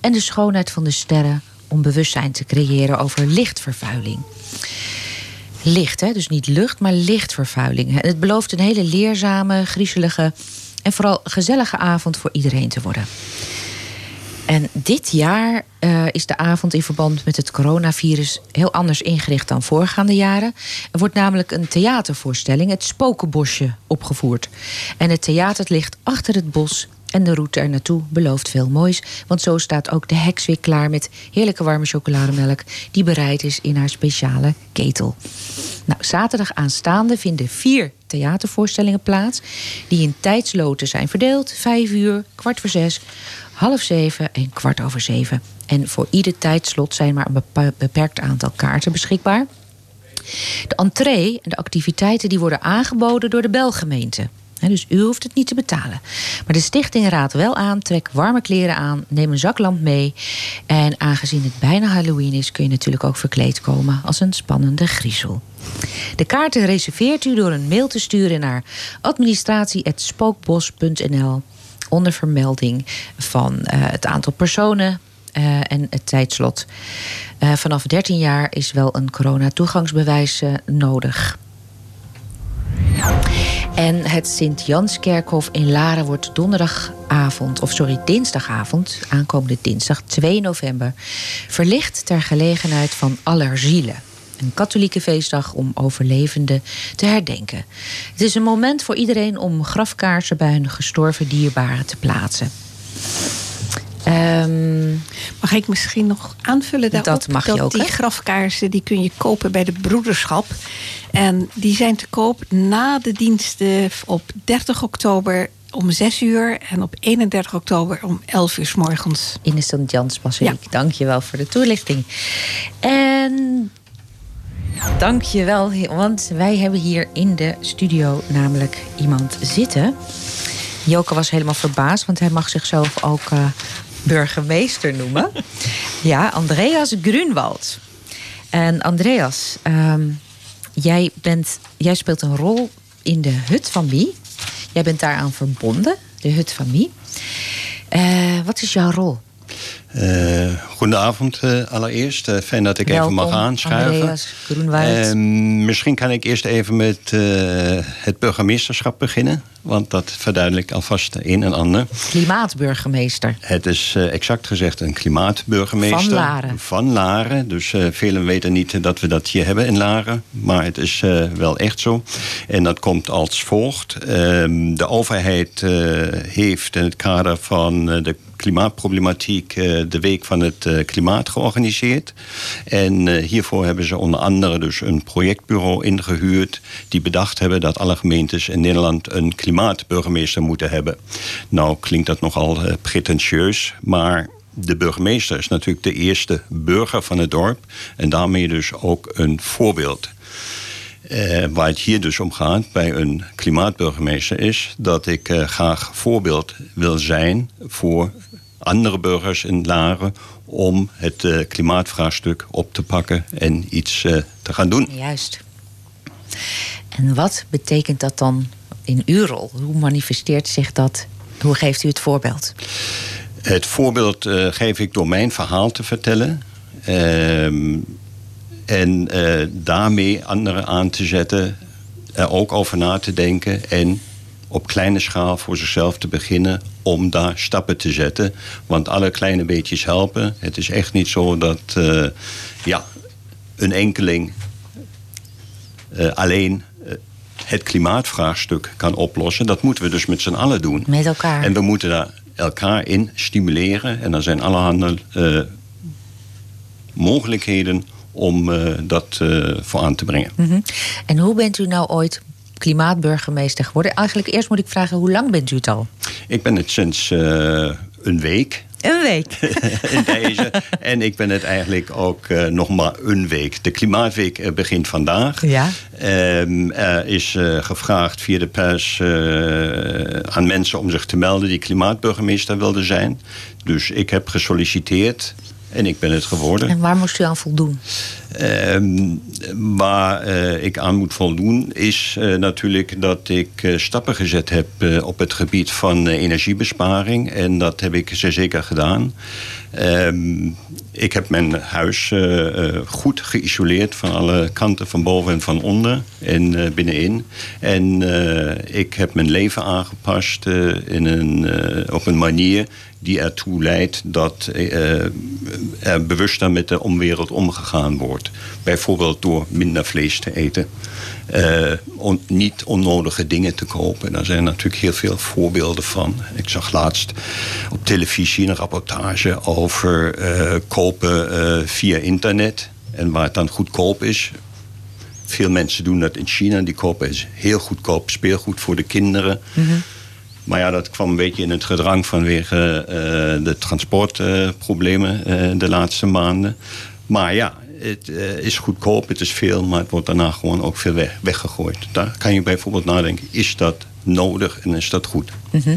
en de schoonheid van de sterren om bewustzijn te creëren over lichtvervuiling. Licht, hè? dus niet lucht, maar lichtvervuiling. Het belooft een hele leerzame, griezelige en vooral gezellige avond voor iedereen te worden. En dit jaar uh, is de avond in verband met het coronavirus heel anders ingericht dan voorgaande jaren. Er wordt namelijk een theatervoorstelling, het Spokenbosje, opgevoerd. En het theater ligt achter het bos en de route er naartoe belooft veel moois. Want zo staat ook de heks weer klaar met heerlijke warme chocolademelk... die bereid is in haar speciale ketel. Nou, zaterdag aanstaande vinden vier theatervoorstellingen plaats... die in tijdsloten zijn verdeeld. Vijf uur, kwart voor zes, half zeven en kwart over zeven. En voor ieder tijdslot zijn maar een beperkt aantal kaarten beschikbaar. De entree en de activiteiten die worden aangeboden door de Belgemeente dus u hoeft het niet te betalen. Maar de stichting raadt wel aan: trek warme kleren aan, neem een zaklamp mee. En aangezien het bijna Halloween is, kun je natuurlijk ook verkleed komen als een spannende griezel. De kaarten reserveert u door een mail te sturen naar administratie.spookbos.nl onder vermelding van uh, het aantal personen uh, en het tijdslot. Uh, vanaf 13 jaar is wel een corona-toegangsbewijs nodig. En het Sint-Janskerkhof in Laren wordt donderdagavond, of sorry, dinsdagavond, aankomende dinsdag 2 november, verlicht ter gelegenheid van Allerzielen. Een katholieke feestdag om overlevenden te herdenken. Het is een moment voor iedereen om grafkaarsen bij hun gestorven dierbaren te plaatsen. Um, mag ik misschien nog aanvullen daarop? Dat mag je ook. Die grafkaarsen die kun je kopen bij de broederschap. En die zijn te koop na de diensten op 30 oktober om 6 uur en op 31 oktober om 11 uur s morgens. In de St. Jans Basiliek. Ja. Dank je wel voor de toelichting. En dank je wel, want wij hebben hier in de studio namelijk iemand zitten. Joke was helemaal verbaasd, want hij mag zichzelf ook uh, burgemeester noemen. ja, Andreas Grunwald. En Andreas, um, jij, bent, jij speelt een rol in de hut van Mie. Jij bent daaraan verbonden, de hut van Mie. Uh, wat is jouw rol? Uh, goedenavond uh, allereerst. Uh, fijn dat ik Welkom, even mag aanschuiven. misschien kan ik eerst even met het burgemeesterschap beginnen. Want dat verduidelijkt alvast een en ander. Klimaatburgemeester. Het is exact gezegd een klimaatburgemeester. Van Laren. Van Laren. Dus velen weten niet dat we dat hier hebben in Laren. Maar het is wel echt zo. En dat komt als volgt. Ehm, de overheid heeft in het kader van de klimaatproblematiek de Week van het Klimaat georganiseerd. En hiervoor hebben ze onder andere dus een projectbureau ingehuurd... die bedacht hebben dat alle gemeentes in Nederland een klimaatburgemeester moeten hebben. Nou klinkt dat nogal pretentieus, maar de burgemeester is natuurlijk de eerste burger van het dorp... en daarmee dus ook een voorbeeld. Waar het hier dus om gaat bij een klimaatburgemeester is dat ik graag voorbeeld wil zijn voor andere burgers in Laren om het uh, klimaatvraagstuk op te pakken en iets te gaan doen. Juist. En wat betekent dat dan in uw rol? Hoe manifesteert zich dat? Hoe geeft u het voorbeeld? Het voorbeeld geef ik door mijn verhaal te vertellen. Ehm, en daarmee anderen aan te zetten, er ook over na te denken en op kleine schaal voor zichzelf te beginnen om daar stappen te zetten. Want alle kleine beetjes helpen. Het is echt niet zo dat uh, ja, een enkeling uh, alleen het klimaatvraagstuk kan oplossen. Dat moeten we dus met z'n allen doen. Met elkaar. En we moeten daar elkaar in stimuleren. En er zijn allerhande mogelijkheden om uh, dat uh, voor aan te brengen. Mm -hmm. En hoe bent u nou ooit klimaatburgemeester geworden? Eigenlijk eerst moet ik vragen, hoe lang bent u het al? Ik ben het sinds uh, een week. Een week. in deze. En ik ben het eigenlijk ook eh, nog maar een week. De Klimaatweek eh, begint vandaag. Ja. Ehm, er is eh, gevraagd via de pers eh, aan mensen om zich te melden die klimaatburgemeester wilden zijn. Dus ik heb gesolliciteerd en ik ben het geworden. En waar moest u aan voldoen? Ehm, waar eh, ik aan moet voldoen is eh, natuurlijk dat ik eh, stappen gezet heb op het gebied van energiebesparing. En dat heb ik zeer zeker gedaan. Ehm, ik heb mijn huis goed geïsoleerd van alle kanten, van boven en van onder en binnenin. En ik heb mijn leven aangepast in een, op een manier die ertoe leidt dat eh, er bewuster met de omwereld omgegaan wordt. Bijvoorbeeld door minder vlees te eten. Eh, on- niet onnodige dingen te kopen. Daar zijn natuurlijk heel veel voorbeelden van. Ik zag laatst op televisie een rapportage over eh, kopen via internet. En waar het dan goedkoop is. Veel mensen doen dat in China. Die kopen heel goedkoop speelgoed voor de kinderen. Maar ja, dat kwam een beetje in het gedrang vanwege eh, de transportproblemen eh, de laatste maanden. Maar ja, het eh, is goedkoop, het is veel, maar het wordt daarna gewoon ook veel weg, weggegooid. Daar kan je bijvoorbeeld nadenken, is dat nodig en is dat goed? Mhm.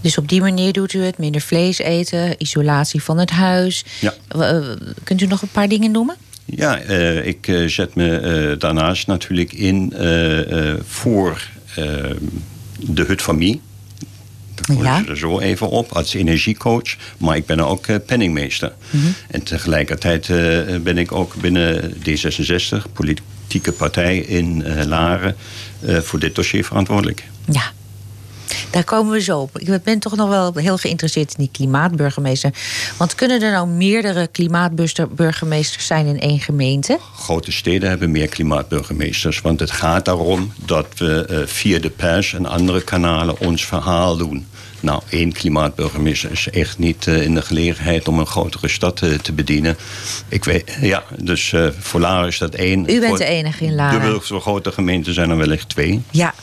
Dus op die manier doet u het. Minder vlees eten, isolatie van het huis. Ja. Kunt u nog een paar dingen noemen? Ja, ik zet me daarnaast natuurlijk in voor de hut van Mie. Daar Ja. er zo even op, als energiecoach. Maar ik ben ook eh, penningmeester. En tegelijkertijd eh, ben ik ook binnen D66, politieke partij in eh, Laren, voor dit dossier verantwoordelijk. Ja. Daar komen we zo op. Ik ben toch nog wel heel geïnteresseerd in die klimaatburgemeester. Want kunnen er nou meerdere klimaatburgemeesters zijn in één gemeente? grote steden hebben meer klimaatburgemeesters. Want het gaat daarom dat we eh, via de pers en andere kanalen ons verhaal doen. Nou, één klimaatburgemeester is echt niet eh, in de gelegenheid om een grotere stad eh, te bedienen. Ik weet, ja, dus voor Laren is dat één. U bent Voor de enige in Laren. Dubbel zo grote gemeenten zijn er wellicht twee. Ja.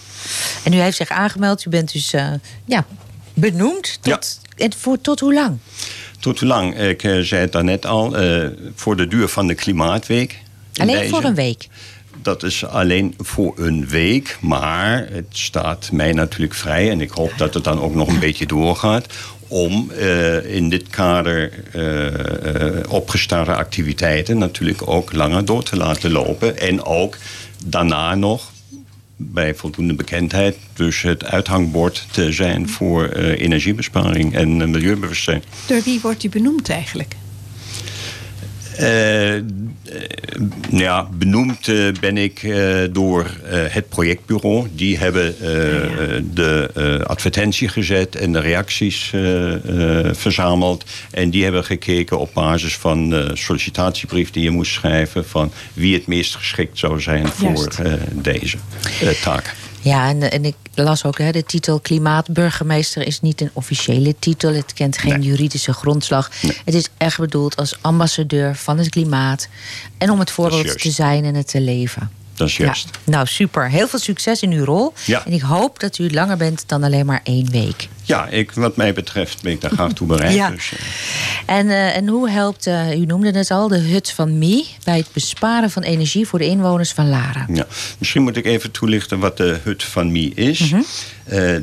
En u heeft zich aangemeld. U bent dus eh, ja, benoemd. Tot, en voor, tot hoe lang? Tot hoe lang? Ik eh, zei het daarnet al, eh, voor de duur van de Klimaatweek. Alleen deze. voor een week. Dat is alleen voor een week, maar het staat mij natuurlijk vrij... en ik hoop dat het dan ook nog een beetje doorgaat... om in dit kader opgestarte activiteiten... natuurlijk ook langer door te laten lopen. En ook daarna nog bij voldoende bekendheid... dus het uithangbord te zijn voor eh, energiebesparing en eh, milieubewustzijn. Door wie wordt u benoemd eigenlijk? Eh, eh, ja, benoemd eh, ben ik door het projectbureau. Die hebben de advertentie gezet en de reacties verzameld. En die hebben gekeken op basis van de sollicitatiebrief die je moest schrijven... van wie het meest geschikt zou zijn voor deze taak. Ja, en, en ik las ook, hè, de titel klimaatburgemeester is niet een officiële titel. Het kent geen juridische grondslag. Het is echt bedoeld als ambassadeur van het klimaat. En om het voorbeeld te zijn en het te leven. Dat is juist. Ja, nou, super. Heel veel succes in uw rol. Ja. En ik hoop dat u langer bent dan alleen maar één week. Ja, ik, wat mij betreft ben ik daar graag toe bereid. Ja. Dus, eh, En, eh, en hoe helpt, eh, u noemde het al, de hut van Mie... bij het besparen van energie voor de inwoners van Laren? Ja. Misschien moet ik even toelichten wat de Hut van Mie is. Mhm.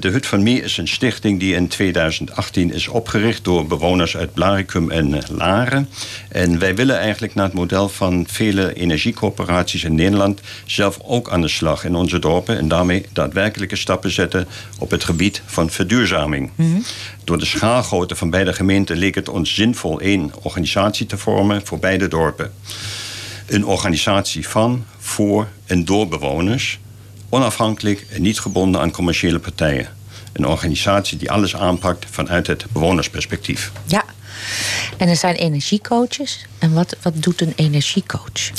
De Hut van Mie is een stichting die in 2018 is opgericht door bewoners uit Blaricum en Laren. En wij willen eigenlijk naar het model van vele energiecoöperaties in Nederland zelf ook aan de slag in onze dorpen en daarmee daadwerkelijke stappen zetten op het gebied van verduurzaming. Door de schaalgrootte van beide gemeenten leek het ons zinvol één organisatie te vormen voor beide dorpen een organisatie van, voor en door bewoners, onafhankelijk en niet gebonden aan commerciële partijen. Een organisatie die alles aanpakt vanuit het bewonersperspectief. Ja. En er zijn energiecoaches. En wat, wat doet een energiecoach?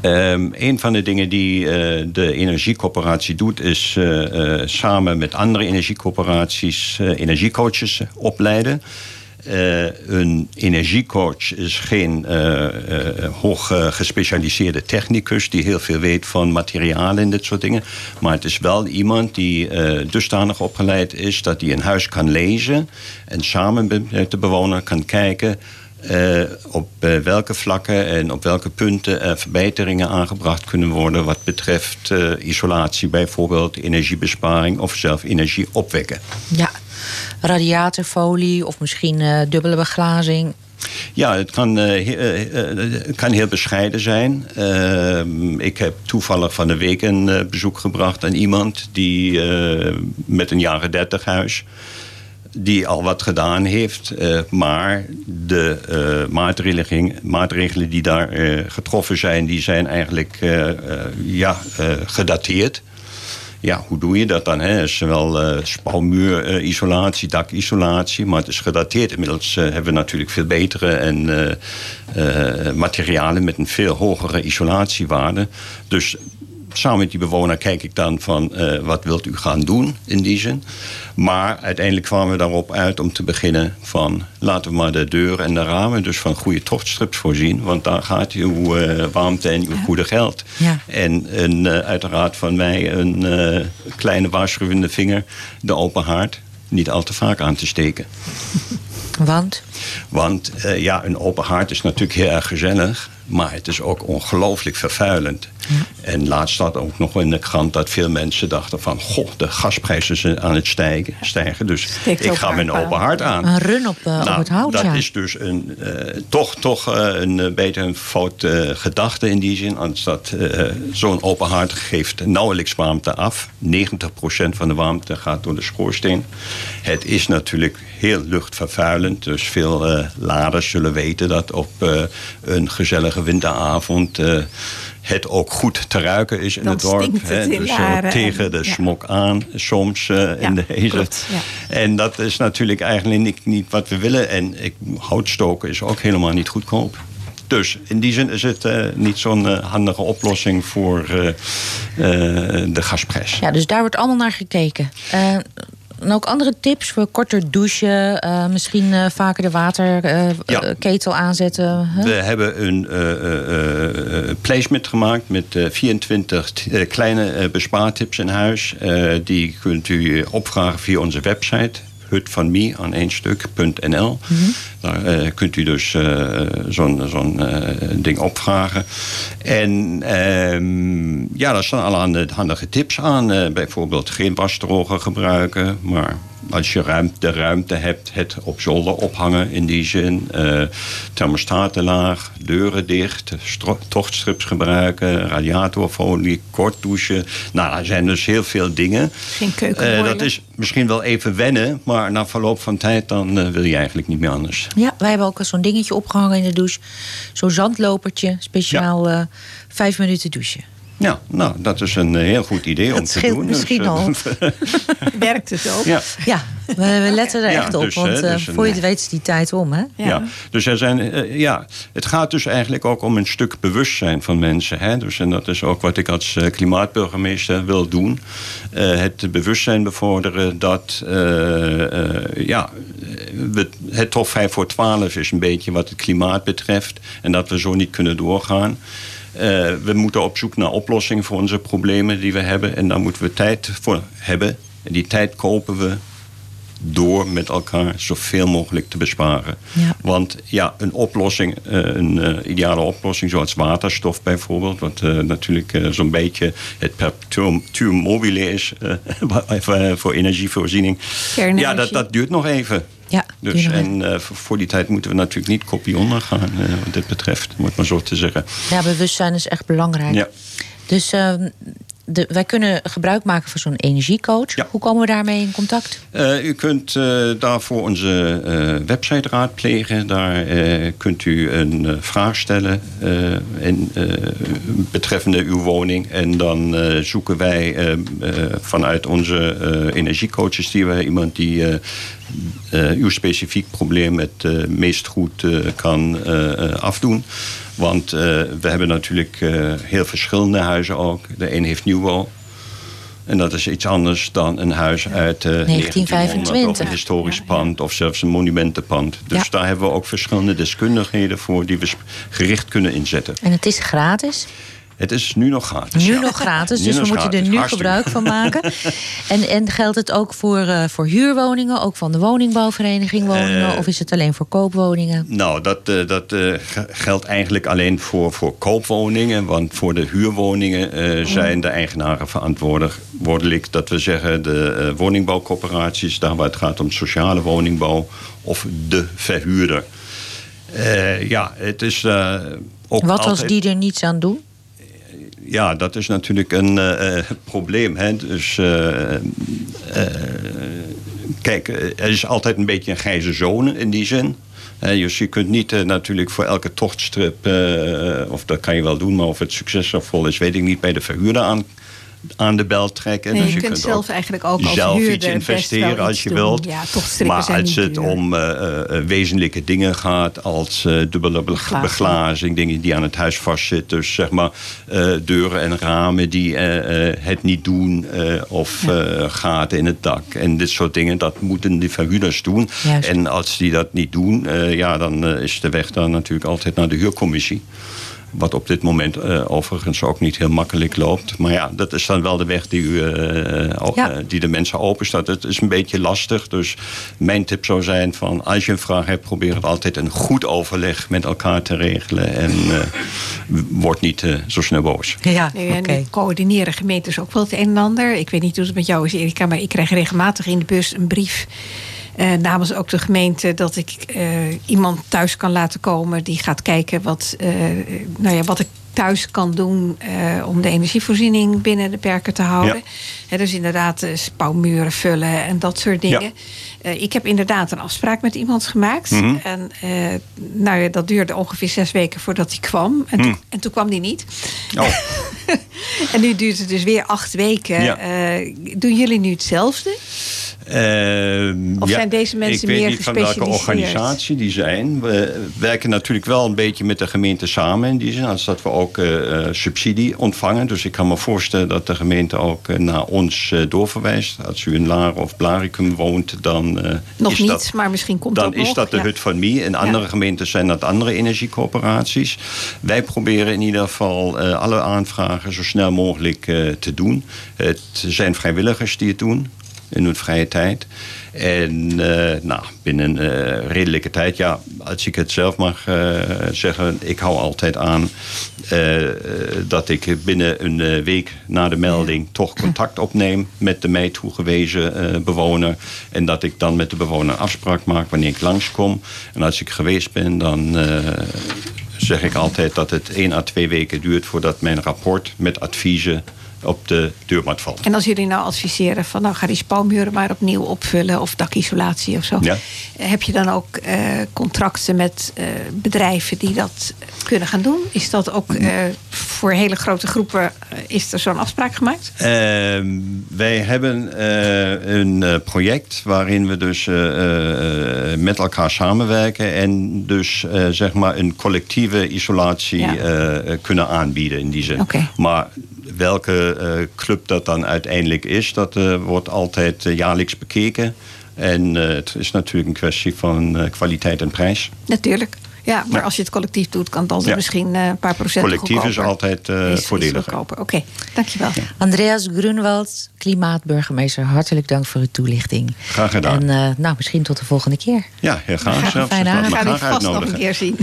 Ehm, een van de dingen die eh, de energiecoöperatie doet, is eh, eh, samen met andere energiecoöperaties energiecoaches opleiden. Eh, een energiecoach is geen eh, eh, hoog gespecialiseerde technicus die heel veel weet van materialen en dit soort dingen. Maar het is wel iemand die dusdanig opgeleid is dat hij een huis kan lezen en samen met de bewoner kan kijken. op welke vlakken en op welke punten er verbeteringen aangebracht kunnen worden wat betreft isolatie, bijvoorbeeld energiebesparing of zelf energie opwekken. Ja, radiatorfolie of misschien eh, dubbele beglazing. Ja, het kan, eh, eh, kan heel bescheiden zijn. Ehm, ik heb toevallig van de week een bezoek gebracht aan iemand die met een jaren 30 huis. Die al wat gedaan heeft, maar de eh, maatregelen, maatregelen die daar getroffen zijn, die zijn eigenlijk ja, gedateerd. Ja, hoe doe je dat dan? Hè? Het is wel eh spouwmuurisolatie, dakisolatie, maar het is gedateerd. Inmiddels eh, hebben we natuurlijk veel betere en, eh, eh, materialen met een veel hogere isolatiewaarde. Dus samen met die bewoner kijk ik dan van eh, wat wilt u gaan doen in die zin. Maar uiteindelijk kwamen we daarop uit om te beginnen van laten we maar de deuren en de ramen dus van goede tochtstrips voorzien. Want daar gaat uw eh, warmte en uw goede geld. Ja. En een, eh, uiteraard van mij een kleine waarschuwende vinger, de open haard, niet al te vaak aan te steken. Want? Want ja, een open haard is natuurlijk heel erg gezellig. Maar het is ook ongelooflijk vervuilend. En laatst staat ook nog in de krant dat veel mensen dachten van... goh, de gasprijzen zijn aan het stijgen. stijgen dus Steekt ik ga mijn open haard aan. Een run op, eh, op Nou, het hout, dat ja. is dus een, eh, toch, toch eh, een beetje een fout gedachte in die zin. Als dat zo'n open haard geeft nauwelijks warmte af. 90% van de warmte gaat door de schoorsteen. Het is natuurlijk heel luchtvervuilend. Dus veel eh, laders zullen weten dat op eh, een gezellige winteravond... eh, het ook goed te ruiken is in Dan het dorp. stinkt het hè. in dus tegen en- de ja. smok aan soms in deze. klopt, ja. En dat is natuurlijk eigenlijk niet, niet wat we willen. En ik, houtstoken is ook helemaal niet goedkoop. Dus in die zin is het niet zo'n handige oplossing voor eh, eh, de gasprijs. Ja, dus daar wordt allemaal naar gekeken. Eh, en ook andere tips voor korter douchen, eh, misschien eh, vaker de waterketel Ja. ketel aanzetten. We hebben een eh, eh, eh, placement gemaakt met eh, 24 t- eh, kleine eh, bespaartips in huis. Eh, die kunt u eh, opvragen via onze website hut van me aan één stuk.nl. Daar eh, kunt u dus eh, zo'n zo'n eh, ding opvragen. En ehm, ja, daar staan alle handige tips aan. Bijvoorbeeld geen wasdroger gebruiken, maar als je ruimte, de ruimte hebt, het op zolder ophangen in die zin. Eh thermostaten laag, deuren dicht, tochtstrips gebruiken, radiatorfolie, kort douchen. Nou, er zijn dus heel veel dingen. Geen Eh, keukenboiler. dat is misschien wel even wennen, maar na verloop van tijd dan eh, wil je eigenlijk niet meer anders. Ja, wij hebben ook zo'n dingetje opgehangen in de douche. Zo'n zandlopertje, speciaal eh, vijf minuten douchen. Ja, nou, dat is een eh, heel goed idee om Dat te doen. misschien eh, al. Werkt het ook? ja. Ja, we, we letten er Ja, echt op. dus, want eh, dus een- voor je het weet is die tijd om, hè? Ja. dus er zijn, eh, ja, het gaat dus eigenlijk ook om een stuk bewustzijn van mensen. Hè? Dus, en dat is ook wat ik als eh, klimaatburgemeester wil doen. Eh, het bewustzijn bevorderen dat eh, eh, ja, we, het top 5 voor 12 is een beetje wat het klimaat betreft. En dat we zo niet kunnen doorgaan. Eh, we moeten op zoek naar oplossingen voor onze problemen die we hebben. En daar moeten we tijd voor hebben. En die tijd kopen we door met elkaar zoveel mogelijk te besparen. Ja. Want ja, een oplossing, eh, een eh, ideale oplossing zoals waterstof bijvoorbeeld... wat natuurlijk zo'n beetje het perpetuum mobile is voor energievoorziening. Ja, dat, dat duurt nog even. Ja, Dus, en eh, voor die tijd moeten we natuurlijk niet kopie ondergaan, eh, wat dit betreft, om het maar zo te zeggen. Ja, bewustzijn is echt belangrijk. Ja. Dus eh, de, wij kunnen gebruik maken van zo'n energiecoach. Ja. Hoe komen we daarmee in contact? Eh, u kunt daarvoor onze website raadplegen. Daar kunt u een vraag stellen en, eh, betreffende uw woning. En dan zoeken wij eh, eh, vanuit onze energiecoaches die we iemand die eh, uw specifiek probleem het eh, meest goed eh, kan afdoen. Want we hebben natuurlijk heel verschillende huizen ook. De een heeft nieuwbouw, En dat is iets anders dan een huis uit eh 1925 of een historisch pand of zelfs een monumentenpand. Dus Ja. daar hebben we ook verschillende deskundigheden voor die we gericht kunnen inzetten. En het is gratis. Het is nu nog gratis. Nu ja. nog gratis, Nu dus we moeten er nu Hartstikke. gebruik van maken. En, en geldt het ook voor, eh, voor huurwoningen, ook van de woningbouwvereniging woningen? Eh, of is het alleen voor koopwoningen? Nou, dat, eh, dat ge- geldt eigenlijk alleen voor, voor koopwoningen. Want voor de huurwoningen zijn de eigenaren verantwoordelijk. Dat we zeggen, de woningbouwcorporaties, daar waar het gaat om sociale woningbouw, of de verhuurder. Ja, het is ook Wat als die er niets aan doen? Ja, dat is natuurlijk een eh, eh, probleem. Hè? Dus, eh, kijk, er is altijd een beetje een grijze zone in die zin. Dus je kunt niet natuurlijk voor elke tochtstrip, of dat kan je wel doen, maar of het succesvol is, weet ik niet, bij de verhuurder aan, aan de bel trekken. Nee, dus je, kunt zelf eigenlijk ook als zelf huurder iets investeren als je doen. wilt. Ja, maar als het duur. om eh, eh, wezenlijke dingen gaat, als eh, dubbele be- Beglazing. beglazing, dingen die aan het huis vastzitten, dus zeg maar eh, deuren en ramen die eh, eh, het niet doen, eh, of eh, gaten in het dak en dit soort dingen, dat moeten die verhuurders doen. Juist. En als die dat niet doen, eh, ja, dan eh, is de weg dan natuurlijk altijd naar de huurcommissie. Wat op dit moment eh, overigens ook niet heel makkelijk loopt. Maar ja, dat is dan wel de weg die, u, eh, Ja. eh, die de mensen openstaat. Het is een beetje lastig. Dus mijn tip zou zijn van als je een vraag hebt, probeer het altijd een goed overleg met elkaar te regelen. En word niet zo snel boos. Ja, Nee, en coördineren gemeentes ook wel het een en ander. Ik weet niet hoe het met jou is, Erika, maar ik krijg regelmatig in de bus een brief. Eh, namens ook de gemeente dat ik eh, iemand thuis kan laten komen die gaat kijken wat, eh, nou ja, wat ik thuis kan doen om de energievoorziening binnen de perken te houden. Ja. Dus inderdaad eh, spouwmuren vullen en dat soort dingen. Ja. Ik heb inderdaad een afspraak met iemand gemaakt. Mhm. En nou ja, dat duurde ongeveer zes weken voordat hij kwam. En, toen, Mhm. en toen kwam hij niet. Oh. En nu duurt het dus weer acht weken. Ja. Doen jullie nu hetzelfde? Ehm, Of zijn deze mensen ik weet meer niet van welke gespecialiseerd? organisatie die zijn. We werken natuurlijk wel een beetje met de gemeente samen in die zin. Als dat we ook eh, eh, subsidie ontvangen. Dus ik kan me voorstellen dat de gemeente ook eh, naar ons doorverwijst. Als u in Laren of Blaricum woont, dan Nog is niet, dat... maar misschien komt Dan is nog. dat de Ja. hut van Mie. In andere gemeenten zijn dat andere energiecoöperaties. Wij proberen in ieder geval alle aanvragen zo snel mogelijk te doen. Het zijn vrijwilligers die het doen in hun vrije tijd. En eh, nou, binnen eh, redelijke tijd, ja, als ik het zelf mag eh, zeggen, ik hou altijd aan dat ik binnen een week na de melding toch contact opneem met de mij toegewezen bewoner. En dat ik dan met de bewoner een afspraak maak wanneer ik langskom. En als ik geweest ben, dan zeg ik altijd dat het één à twee weken duurt voordat mijn rapport met adviezen op de deurmat valt. En als jullie nou adviseren van nou ga die spouwmuren maar opnieuw opvullen of dakisolatie of zo. Ja. Heb je dan ook eh, contracten met eh, bedrijven die dat kunnen gaan doen? Is dat ook eh, voor hele grote groepen, is er zo'n afspraak gemaakt? Ehm, wij hebben een project waarin we dus met elkaar samenwerken en dus zeg maar een collectieve isolatie Ja. kunnen aanbieden in die zin. Maar welke eh, club dat dan uiteindelijk is, dat eh, wordt altijd eh, jaarlijks bekeken. En eh, het is natuurlijk een kwestie van kwaliteit en prijs. Natuurlijk. Ja, maar Ja. als je het collectief doet, kan het altijd Ja. misschien eh, een paar procent Collectief is altijd eh, Is- is voordeliger. Oké, dankjewel. Andreas Grunwald, klimaatburgemeester, hartelijk dank voor uw toelichting. Graag gedaan. En eh, nou, misschien tot de volgende keer. Ja, heel graag. Graag, zelfs. fijne We gaan u graag vast nog een keer zien.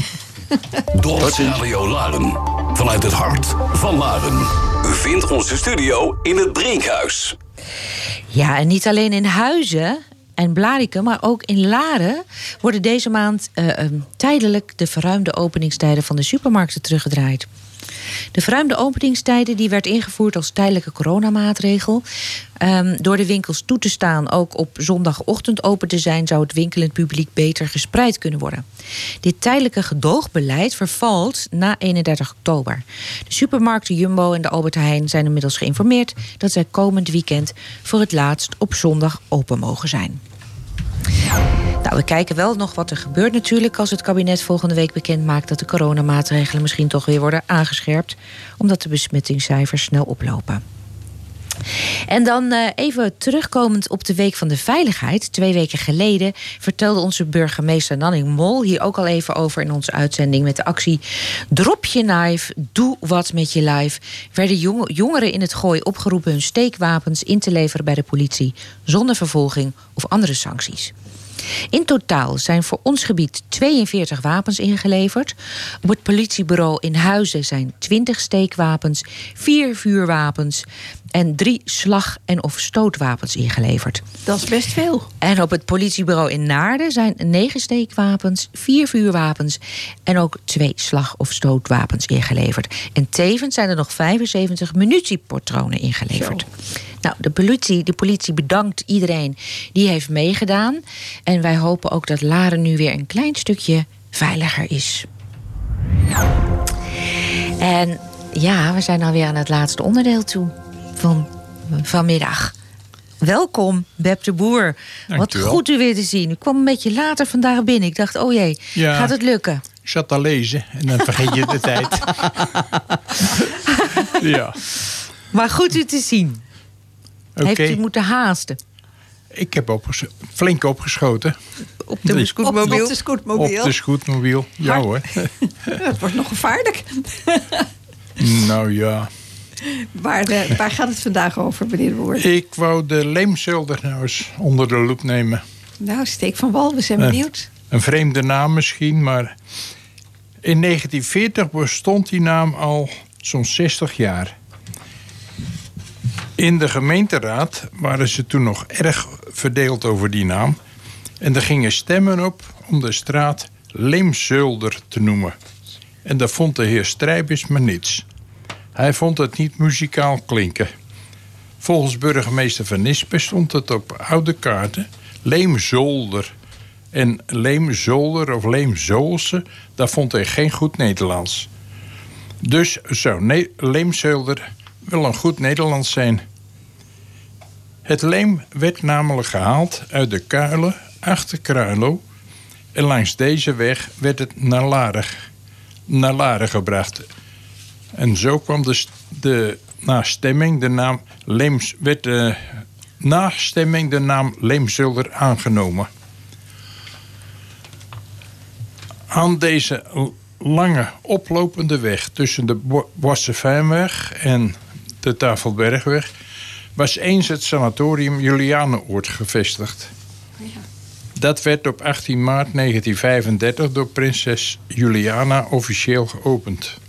Dorpsradio Laren. Vanuit het hart van Laren. U vindt onze studio in het Brinkhuis. Ja, en niet alleen in Huizen en Blarikum, maar ook in Laren worden deze maand eh, eh, tijdelijk de verruimde openingstijden van de supermarkten teruggedraaid. De verruimde openingstijden die werd ingevoerd als tijdelijke coronamaatregel. Ehm, door de winkels toe te staan ook op zondagochtend open te zijn, zou het winkelend publiek beter gespreid kunnen worden. Dit tijdelijke gedoogbeleid vervalt na 31 oktober. De supermarkten Jumbo en de Albert Heijn zijn inmiddels geïnformeerd dat zij komend weekend voor het laatst op zondag open mogen zijn. Nou, we kijken wel nog wat er gebeurt natuurlijk als het kabinet volgende week bekend maakt dat de coronamaatregelen misschien toch weer worden aangescherpt, omdat de besmettingscijfers snel oplopen. En dan eh, even terugkomend op de Week van de Veiligheid. Twee weken geleden vertelde onze burgemeester Nanning Mol hier ook al even over in onze uitzending met de actie Drop je knife, doe wat met je lijf. Werden jong- jongeren in het gooi opgeroepen hun steekwapens in te leveren bij de politie zonder vervolging of andere sancties. In totaal zijn voor ons gebied 42 wapens ingeleverd. Op het politiebureau in Huizen zijn 20 steekwapens, 4 vuurwapens en 3 slag- en of stootwapens ingeleverd. Dat is best veel. En op het politiebureau in Naarden zijn 9 steekwapens, 4 vuurwapens en ook 2 slag- of stootwapens ingeleverd. En tevens zijn er nog 75 munitiepatronen ingeleverd. Nou, de politie, de politie bedankt iedereen die heeft meegedaan. En wij hopen ook dat Laren nu weer een klein stukje veiliger is. En ja, we zijn alweer aan het laatste onderdeel toe van vanmiddag. Welkom, Beb de Boer. Wat goed u weer te zien. U kwam een beetje later vandaag binnen. Ik dacht, oh jee, Ja. gaat het lukken? Ik zat te lezen en dan vergeet je de tijd. ja, Maar goed u te zien. oké. Heeft u moeten haasten? Ik heb opges- flink opgeschoten. Op de scootmobiel? Op de scootmobiel. Op de scootmobiel. Ja hoor. Het wordt nog gevaarlijk. nou ja. Waar, waar gaat het vandaag over, meneer Boer? Ik wou de leemzulder nou eens onder de loep nemen. Nou, steek van wal, we zijn benieuwd. Een vreemde naam misschien, maar... In 1940 bestond die naam al zo'n 60 jaar. In de gemeenteraad waren ze toen nog erg verdeeld over die naam. En er gingen stemmen op om de straat Leemzulder te noemen. En dat vond de heer Strijbis maar niets. Hij vond het niet muzikaal klinken. Volgens burgemeester Van Nispen stond het op oude kaarten Leemzolder. En Leemzolder of Leemzoolse, dat vond hij geen goed Nederlands. Dus zou ne- Leemzolder wel een goed Nederlands zijn. Het leem werd namelijk gehaald uit de kuilen achter Kruilo. En langs deze weg werd het naar Laren gebracht. En zo kwam de, de na stemming de naam Leems, werd de, na stemming de naam Leemzulder aangenomen. Aan deze lange oplopende weg tussen de Bo- Bossevijnweg en de Tafelbergweg was eens het sanatorium Julianenoord gevestigd. Dat werd op 18 maart 1935 door prinses Juliana officieel geopend.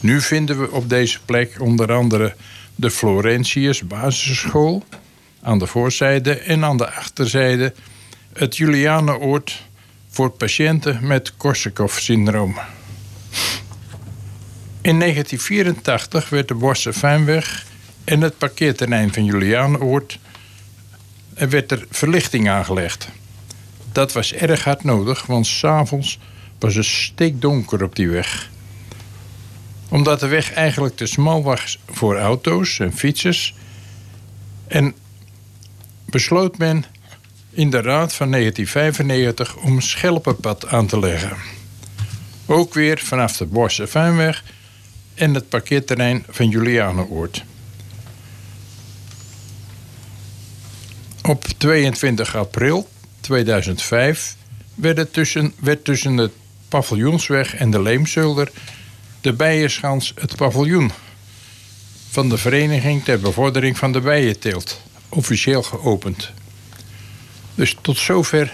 Nu vinden we op deze plek onder andere de Florentius basisschool aan de voorzijde en aan de achterzijde het Julianenoord voor patiënten met Korsakoff-syndroom. In 1984 werd de Bosse Fijnweg en het parkeerterrein van Julianenoord er werd er verlichting aangelegd. Dat was erg hard nodig, want s'avonds was het stikdonker op die weg. Omdat de weg eigenlijk te smal was voor auto's en fietsers. En besloot men in de raad van 1995 om schelpenpad aan te leggen. Ook weer vanaf de Bosse Fijnweg en het parkeerterrein van Julianenoord. Op 22 april 2005 werd, tussen, werd tussen de paviljoensweg en de Leemzulder de Bijenschans het paviljoen van de Vereniging ter Bevordering van de Bijenteelt officieel geopend. Dus tot zover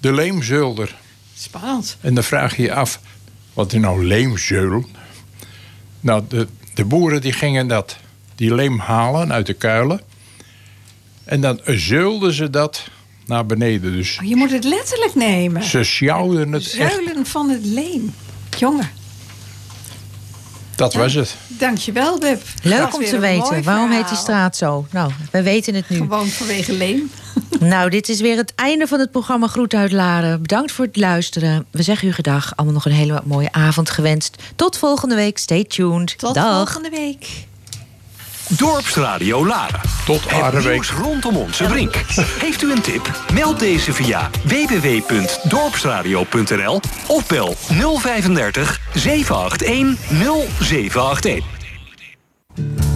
de Leemzulder. Spannend. En dan vraag je je af, wat is nou leemzeul? Nou, de, de boeren die gingen dat, die leem halen uit de kuilen. En dan zeulden ze dat naar beneden. Dus Oh, je moet het letterlijk nemen. ze sjouwden het echt. Zuilen van het leem. Jongen, Dat was het. dankjewel Beb. Dat Leuk om te weten. Waarom heet die straat zo? Nou, we weten het nu. Gewoon vanwege leem. Nou, dit is weer het einde van het programma Groet uit Laren. Bedankt voor het luisteren. We zeggen u gedag. Allemaal nog een hele mooie avond gewenst. Tot volgende week. Stay tuned. Tot Dag. volgende week. Dorpsradio Laren. Tot Het nieuws rondom onze brink. Heeft u een tip? Meld deze via www.dorpsradio.nl of bel 035 781 0781.